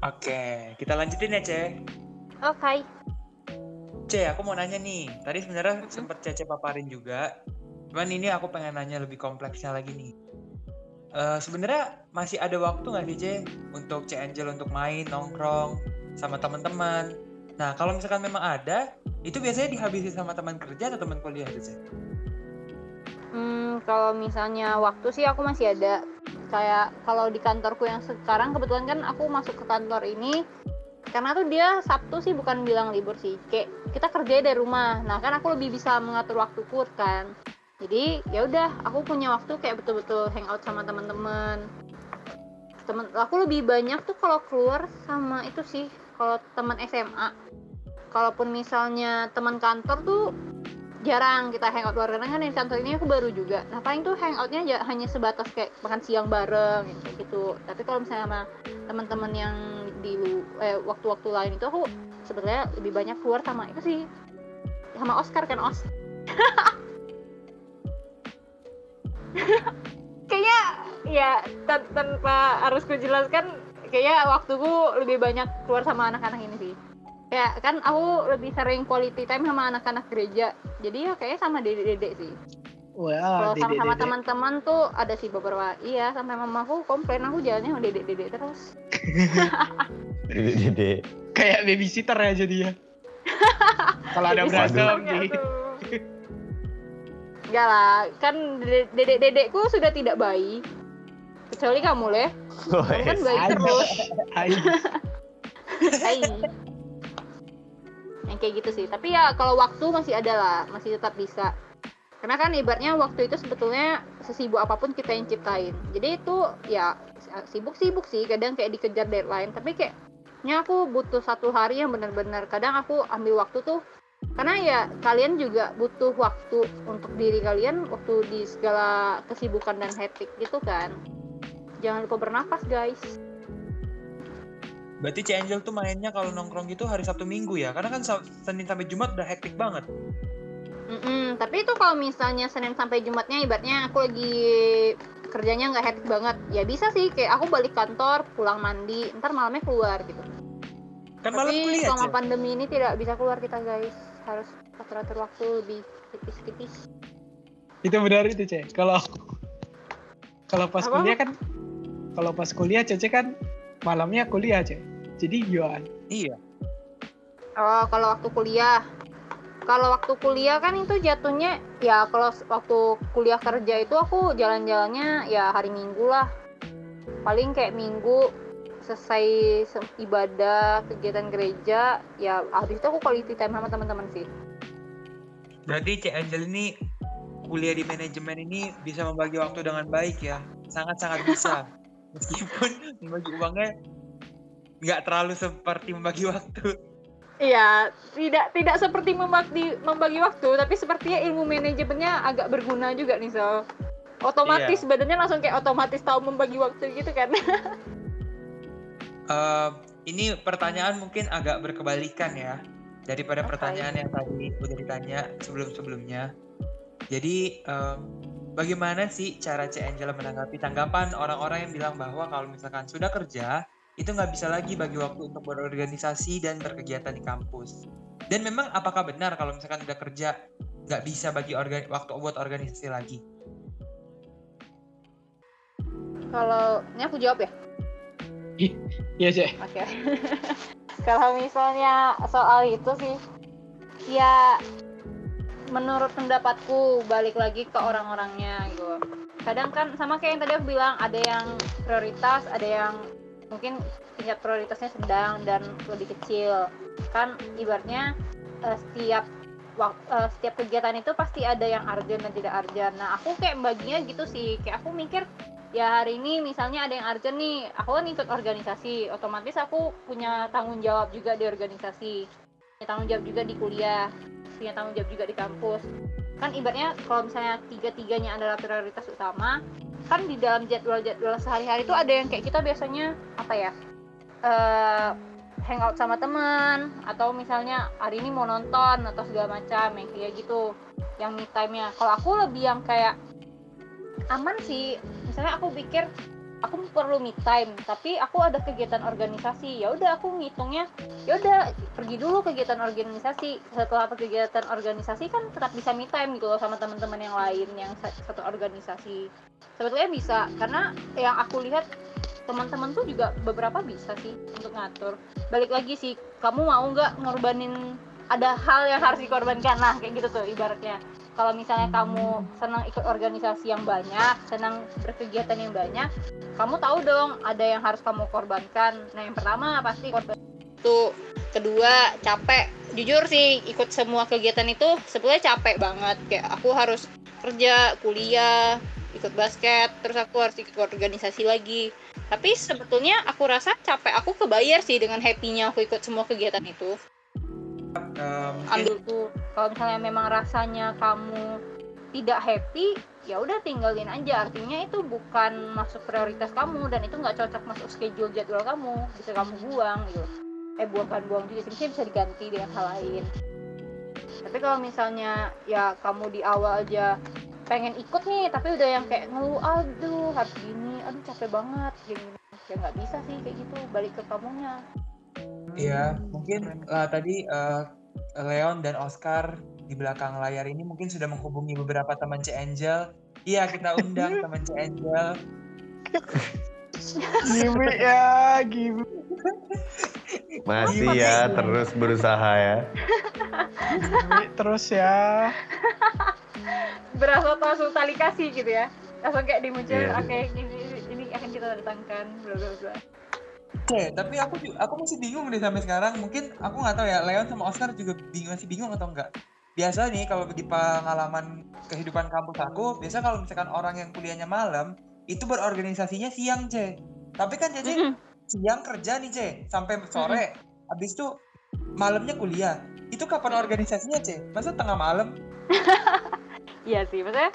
Oke, kita lanjutin ya, Ce. oke C, aku mau nanya nih. Tadi sebenarnya Mhm. sempat Cece paparin juga. Cuman ini aku pengen nanya lebih kompleksnya lagi nih. Eh sebenarnya masih ada waktu nggak sih, C, untuk C Angel untuk main, nongkrong sama teman-teman? Nah, kalau misalkan memang ada, itu biasanya dihabisi sama teman kerja atau teman kuliah tuh, C? Hmm, kalau misalnya waktu sih aku masih ada. Kayak kalau di kantorku yang sekarang kebetulan kan aku masuk ke kantor ini karena tuh dia Sabtu sih bukan bilang libur sih. Kayak kita kerja dari rumah. Nah, kan aku lebih bisa mengatur waktuku kan. Jadi, ya udah, aku punya waktu kayak betul-betul hangout sama teman-teman. Temen aku lebih banyak tuh kalau keluar sama itu sih kalau teman SMA. Kalaupun misalnya teman kantor tuh jarang kita hangout luar karena kan di kantor ini aku baru juga. Nah paling tuh hangoutnya ya hanya sebatas kayak makan siang bareng kayak gitu. Tapi kalau misalnya sama teman-teman yang di eh, waktu-waktu lain itu aku sebenarnya lebih banyak keluar sama itu sih. Sama Oscar kan Os? *laughs* Kayaknya ya tan- tanpa harus kujelaskan kayaknya waktuku lebih banyak keluar sama anak-anak ini sih kayak kan aku lebih sering quality time sama anak-anak gereja jadi ya kayaknya sama dedek-dedek sih Wah, kalau dede, sama-sama dede. teman-teman tuh ada sih beberapa iya sampai mamaku komplain aku jalannya sama dedek-dedek terus *laughs* Dede. Kayak babysitter ya jadi ya. *laughs* Kalau ada berantem di gitu. Enggak lah, kan dede- dedek-dedekku sudah tidak baik. Kecuali kamu, Leh. Oh, Kamu kan yes. baik terus. Hai. Hai. Yang kayak gitu sih. Tapi ya kalau waktu masih ada lah, masih tetap bisa. Karena kan ibaratnya waktu itu sebetulnya sesibuk apa pun kita yang ciptain. Jadi itu ya sibuk-sibuk sih, kadang kayak dikejar deadline. Tapi kayaknya aku butuh satu hari yang benar-benar. Kadang aku ambil waktu tuh karena ya kalian juga butuh waktu untuk diri kalian waktu di segala kesibukan dan hektik gitu kan. Jangan lupa bernafas guys. Berarti C Angel tuh mainnya kalau nongkrong gitu hari Sabtu Minggu ya? Karena kan Senin sampai Jumat udah hektik banget. Mm-mm, tapi itu kalau misalnya Senin sampai Jumatnya ibaratnya aku lagi kerjanya nggak hektik banget ya bisa sih kayak aku balik kantor pulang mandi ntar malamnya keluar gitu Kan malam tapi kuliah selama aja. pandemi ini tidak bisa keluar kita guys harus atur-atur waktu lebih tipis-tipis Itu benar itu, Cek. Kalau kalau pas Apa? kuliah kan kalau pas kuliah Cece kan malamnya kuliah, Cek. Jadi gimana? Iya. oh kalau waktu kuliah kalau waktu kuliah kan itu jatuhnya ya kalau waktu kuliah kerja itu aku jalan-jalannya ya hari Minggu lah paling kayak Minggu selesai se- ibadah kegiatan gereja ya habis itu aku quality time sama teman-teman sih Berarti C Angel ini kuliah di manajemen ini bisa membagi waktu dengan baik ya. Sangat-sangat bisa. *laughs* Meskipun membagi uangnya nggak terlalu seperti membagi waktu. Iya, tidak tidak seperti membagi membagi waktu, tapi sepertinya ilmu manajemennya agak berguna juga nih so. Otomatis badannya langsung kayak otomatis tahu membagi waktu gitu kan. Eh, ini pertanyaan mungkin agak berkebalikan ya daripada Apa pertanyaan yang tadi udah ditanya sebelum-sebelumnya. Jadi em, bagaimana sih cara C Angela menanggapi tanggapan orang-orang yang bilang bahwa kalau misalkan sudah kerja itu nggak bisa lagi bagi waktu untuk berorganisasi dan berkegiatan di kampus. Dan memang apakah benar kalau misalkan udah kerja nggak bisa bagi organ waktu buat organisasi lagi? Kalau ini aku jawab ya. Iya, Cek. Oke. *laughs* Kalau misalnya soal itu sih, ya menurut pendapatku balik lagi ke orang-orangnya gitu. Kadang kan sama kayak yang tadi aku bilang, ada yang prioritas, ada yang mungkin tingkat prioritasnya sedang dan lebih kecil. Kan ibaratnya eh, setiap eh, setiap kegiatan itu pasti ada yang urgent dan tidak urgent. Nah, aku kayak baginya gitu sih. Kayak aku mikir ya hari ini misalnya ada yang urgent nih aku kan ikut organisasi otomatis aku punya tanggung jawab juga di organisasi punya tanggung jawab juga di kuliah punya tanggung jawab juga di kampus. Kan ibaratnya kalau misalnya tiga-tiganya adalah prioritas utama kan di dalam jadwal-jadwal sehari-hari itu ada yang kayak kita biasanya apa ya eh hangout sama teman atau misalnya hari ini mau nonton atau segala macam yang kayak gitu yang me time-nya. Kalau aku lebih yang kayak aman sih. Misalnya aku pikir aku perlu me time tapi aku ada kegiatan organisasi. Ya udah aku ngitungnya ya udah pergi dulu kegiatan organisasi. Setelah kegiatan organisasi kan tetap bisa me time gitu loh sama teman-teman yang lain yang sa- satu organisasi. Sebetulnya bisa karena yang aku lihat teman-teman tuh juga beberapa bisa sih untuk ngatur. Balik lagi sih kamu mau nggak ngorbanin ada hal yang harus dikorbankan? Nah kayak gitu tuh ibaratnya kalau misalnya kamu senang ikut organisasi yang banyak, senang berkegiatan yang banyak, kamu tahu dong ada yang harus kamu korbankan. Nah, yang pertama pasti korban itu, kedua capek. Jujur sih ikut semua kegiatan itu sebetulnya capek banget. Kayak aku harus kerja, kuliah, ikut basket, terus aku harus ikut organisasi lagi. Tapi sebetulnya aku rasa capek aku kebayar sih dengan happy-nya aku ikut semua kegiatan itu Ambil tuh. Kalau misalnya memang rasanya kamu tidak happy ya udah tinggalin aja. Artinya itu bukan masuk prioritas kamu dan itu nggak cocok masuk schedule jadwal kamu. Bisa kamu buang gitu. Eh buangkan buang juga sih. Bisa diganti dengan hal lain. Tapi kalau misalnya ya kamu di awal aja pengen ikut nih tapi udah yang kayak ngeluh aduh harus gini aduh capek banget gini. Ya nggak bisa sih kayak gitu balik ke kamunya Iya, mungkin uh, tadi uh, Leon dan Oscar di belakang layar ini mungkin sudah menghubungi beberapa teman C Angel. Iya, kita undang *laughs* teman C Angel. *laughs* Gimi ya, Gimi. Masih ya, terus berusaha ya. Gimi terus ya. *laughs* Berasa langsung tali kasih gitu ya. Langsung kayak dimuncul, Iya. oke ini, ini akan kita datangkan, bla bla bla. Oke, tapi aku ju- aku masih bingung nih sampai sekarang. Mungkin aku nggak tahu ya, Leon sama Oscar juga bingung, masih bingung atau enggak. Biasa nih kalau di pengalaman kehidupan kampus aku, biasa kalau misalkan orang yang kuliahnya malam, itu berorganisasinya siang, C. Tapi kan Mm-mm. siang kerja nih, C, sampai sore. Habis itu malamnya kuliah. Itu kapan organisasinya, C? Masa tengah malam? *laughs* Iya sih, maksudnya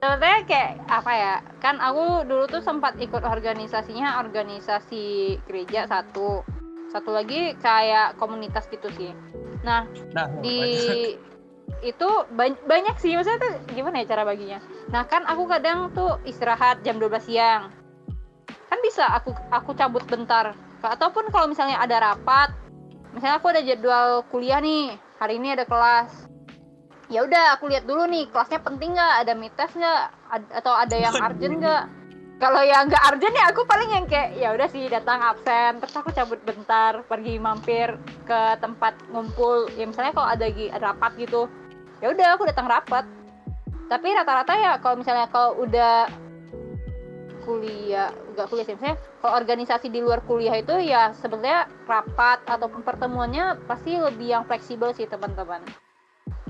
Sebenarnya kayak apa ya? Kan aku dulu tuh sempat ikut organisasinya organisasi gereja satu, satu lagi kayak komunitas gitu sih. Nah Nah, di banyak. itu ban- banyak sih maksudnya tuh gimana ya cara baginya. Nah kan aku kadang tuh istirahat jam 12 siang, kan bisa aku aku cabut bentar. Ataupun kalau misalnya ada rapat, misalnya aku ada jadwal kuliah nih, hari ini ada kelas ya udah aku lihat dulu nih kelasnya penting nggak? Ada mid test nggak? Ad- atau ada yang urgent nggak? Kalau yang nggak urgent ya aku paling yang kayak ya udah sih datang absen terus aku cabut bentar pergi mampir ke tempat ngumpul. Ya misalnya kalau ada rapat gitu ya udah aku datang rapat. Tapi rata-rata ya kalau misalnya kalau udah kuliah nggak kuliah sih misalnya kalau organisasi di luar kuliah itu ya sebenarnya rapat ataupun pertemuannya pasti lebih yang fleksibel sih teman-teman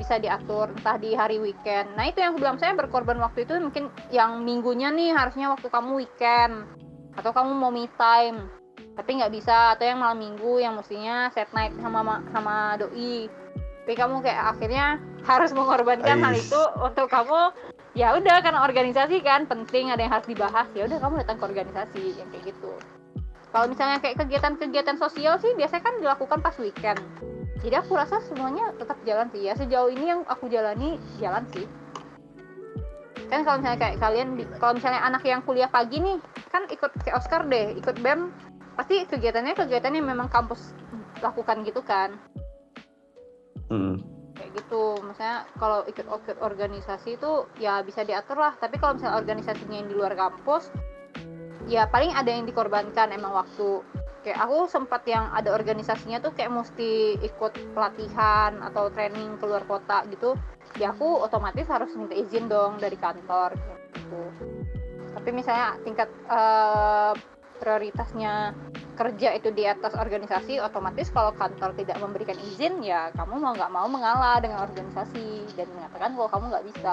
bisa diatur entah di hari weekend. Nah itu yang aku bilang saya berkorban waktu itu mungkin yang minggunya nih harusnya waktu kamu weekend. Atau kamu mau me time tapi nggak bisa. Atau yang malam minggu yang mestinya set night sama ma- sama doi. Tapi kamu kayak akhirnya harus mengorbankan hal itu untuk kamu. Ya udah karena organisasi kan penting ada yang harus dibahas. Ya udah kamu datang ke organisasi yang kayak gitu. Kalau misalnya kayak kegiatan-kegiatan sosial sih biasanya kan dilakukan pas weekend jadi aku rasa semuanya tetap jalan sih. Ya sejauh ini yang aku jalani jalan sih. Kan kalau misalnya kayak kalian kalau misalnya anak yang kuliah pagi nih kan ikut kayak Oscar deh ikut BEM. Pasti kegiatannya kegiatan yang memang kampus lakukan gitu kan. Mm. kayak gitu. Misalnya kalau ikut ikut organisasi itu ya bisa diatur lah. Tapi kalau misalnya organisasinya yang di luar kampus ya paling ada yang dikorbankan emang waktu kayak aku sempat yang ada organisasinya tuh kayak mesti ikut pelatihan atau training keluar kota gitu. Ya aku otomatis harus minta izin dong dari kantor gitu. Tapi misalnya tingkat eh, prioritasnya kerja itu di atas organisasi otomatis kalau kantor tidak memberikan izin ya kamu mau nggak mau mengalah dengan organisasi dan mengatakan kalau kamu nggak bisa.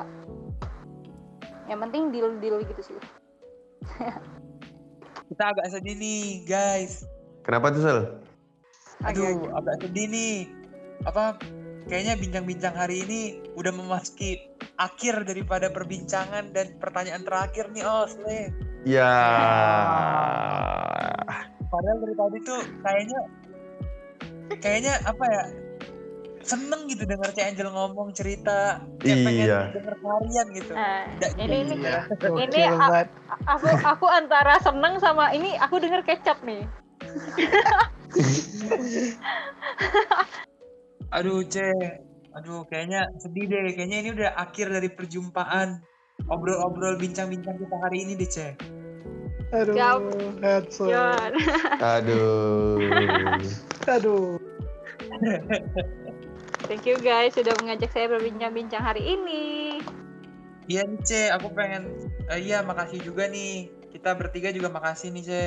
Yang penting deal deal gitu sih. *laughs* Kita agak sedih nih, guys. Kenapa tuh Sel? Aduh, agak sedih nih. Apa kayaknya bincang-bincang hari ini udah memasuki akhir daripada perbincangan dan pertanyaan terakhir nih, Os. Le. Ya. Padahal dari tadi tuh kayaknya kayaknya apa ya? Seneng gitu denger Cik Angel ngomong cerita kayak pengen Iya. denger kalian gitu. Da- ini ini Iya, Ini aku aku antara seneng sama ini aku denger kecap nih Aduh, Ce. Aduh, kayaknya sedih deh. Kayaknya ini udah akhir dari perjumpaan. Obrol-obrol bincang-bincang kita hari ini deh, Ce. Aduh, Siap. headset. Aduh. Aduh. thank you guys sudah mengajak saya berbincang-bincang hari ini Iya nih, Ce. Aku pengen... eh, iya, makasih juga nih. Kita bertiga juga makasih nih, Ce.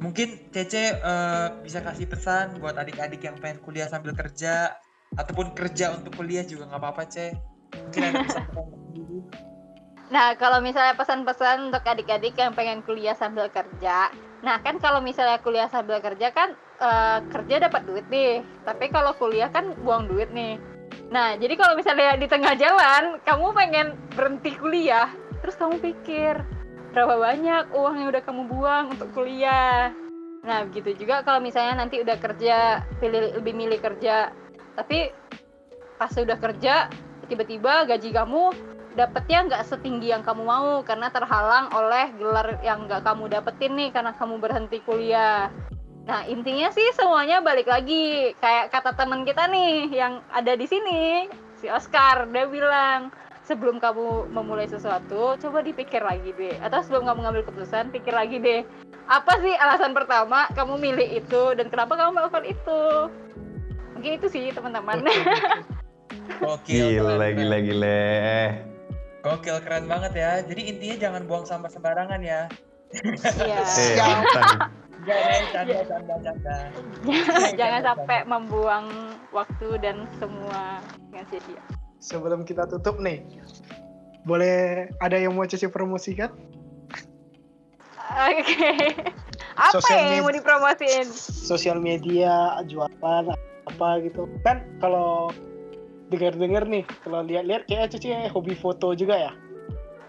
Mungkin Cece eh, bisa kasih pesan buat adik-adik yang pengen kuliah sambil kerja. Ataupun kerja untuk kuliah juga nggak apa-apa, Ce. Mungkin ada *laughs* sendiri. Nah, kalau misalnya pesan-pesan untuk adik-adik yang pengen kuliah sambil kerja, nah kan kalau misalnya kuliah sambil kerja kan eh, kerja dapat duit nih, tapi kalau kuliah kan buang duit nih. Nah, jadi kalau misalnya di tengah jalan kamu pengen berhenti kuliah, terus kamu pikir berapa banyak uang yang udah kamu buang untuk kuliah. Nah, begitu juga kalau misalnya nanti udah kerja, pilih lebih milih kerja, tapi pas udah kerja tiba-tiba gaji kamu dapetnya nggak setinggi yang kamu mau karena terhalang oleh gelar yang nggak kamu dapetin nih karena kamu berhenti kuliah. Nah intinya sih semuanya balik lagi kayak kata teman kita nih yang ada di sini si Oscar dia bilang sebelum kamu memulai sesuatu coba dipikir lagi deh atau sebelum kamu ngambil keputusan pikir lagi deh apa sih alasan pertama kamu milih itu dan kenapa kamu melakukan itu mungkin itu sih teman-teman *laughs* Gokil. Gila, gila, keren. gila. Gokil keren banget ya. Jadi intinya jangan buang sampah sembarangan ya. Iya. *laughs* Eh, Ya. mantan. Jangan canda canda canda. jangan sampai membuang waktu dan semua dengan sia-sia Sebelum kita tutup nih, boleh ada yang mau Cece promosikan? oke apa Sosial yang media. mau dipromosiin Sosial media, jualan, apa gitu. Kan kalau dengar-dengar nih, kalau lihat-lihat kayak Cece hobi foto juga ya?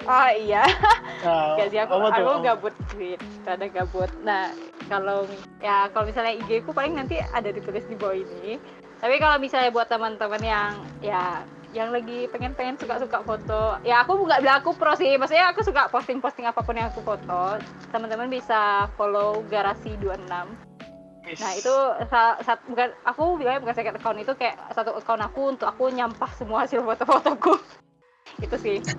oh iya *laughs* Nah, Gak sih aku, tuh? aku gabut sih, ada gabut. Nah kalau ya kalau misalnya IG ku paling nanti ada ditulis di bawah ini. Tapi kalau misalnya buat teman-teman yang ya yang lagi pengen-pengen suka-suka foto, ya aku nggak bilang aku pro sih, maksudnya aku suka posting-posting apa pun yang aku foto. Teman-teman bisa follow Garasi 26. Nah itu sa- sat- bukan aku bilangnya bukan second account itu kayak satu account aku untuk aku nyampah semua hasil foto-fotoku. *laughs* itu sih. *laughs*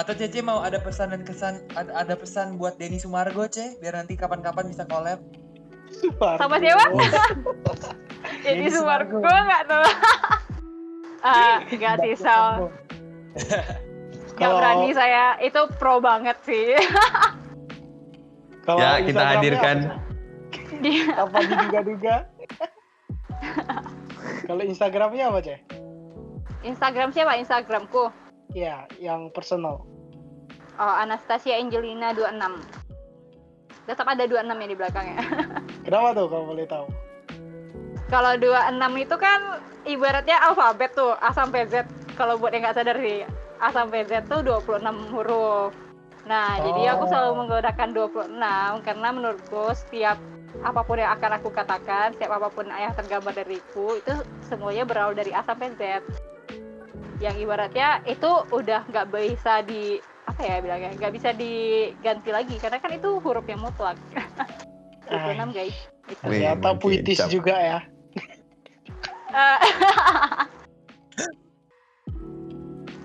Atau Cece mau ada pesan dan kesan ada, ada pesan buat Denny Sumargo, Ce, biar nanti kapan-kapan bisa collab. Sama siapa? *laughs* Denny Jadi Sumargo. Sumargo gue *laughs* nggak. Ah, nggak sih Sal. Nggak Kalau- berani saya. Itu pro banget sih. Kalau Ya, kita hadirkan. Apa, apa diduga-duga? *laughs* kalau Instagramnya apa, Ceh? Instagram siapa? Instagramku. Ya, yang personal. Oh, Anastasia Angelina 26. Tetap ada 26 ya di belakangnya. *laughs* Kenapa tuh kalau boleh tahu? Kalau 26 itu kan ibaratnya alfabet tuh, A sampai Z. Kalau buat yang nggak sadar sih, A sampai Z tuh 26 huruf. Nah, jadi aku selalu Oh. menggunakan 26 karena menurutku setiap apa pun yang akan aku katakan, setiap apa pun yang tergambar dariku, itu semuanya berawal dari A sampai Z. Yang ibaratnya itu udah nggak bisa di apa ya bilangnya nggak bisa diganti lagi karena kan itu huruf yang mutlak *laughs* 26 guys Itu. Wih, Ternyata puitis juga ya. Eh, *laughs*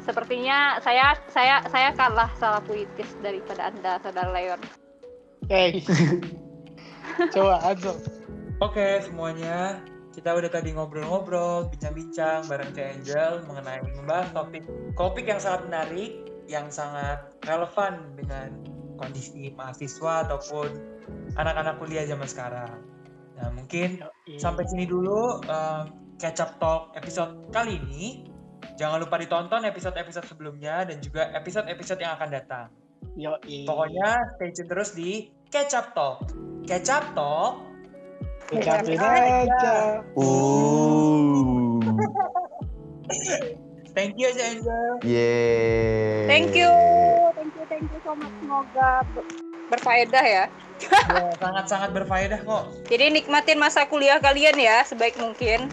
Sepertinya saya saya saya kalah salah puitis daripada anda saudara Leon. Hey. *laughs* Coba Anso. Oke semuanya, kita udah tadi ngobrol-ngobrol, bincang-bincang bareng Cek Angel mengenai membahas topik topik yang sangat menarik, yang sangat relevan dengan kondisi mahasiswa ataupun anak-anak kuliah zaman sekarang. Nah mungkin sampai sini dulu eh, catch up talk episode kali ini. Jangan lupa ditonton episode-episode sebelumnya dan juga episode-episode yang akan datang. Yo, Pokoknya stay tune terus di Catch Up Talk. Catch Up Talk. ucapin aja. Uh. Thank you aja Angel. Yeay. Thank you, thank you, thank you so much. Semoga ber- berfaedah ya. Ya, sangat-sangat berfaedah kok. Jadi nikmatin masa kuliah kalian ya sebaik mungkin.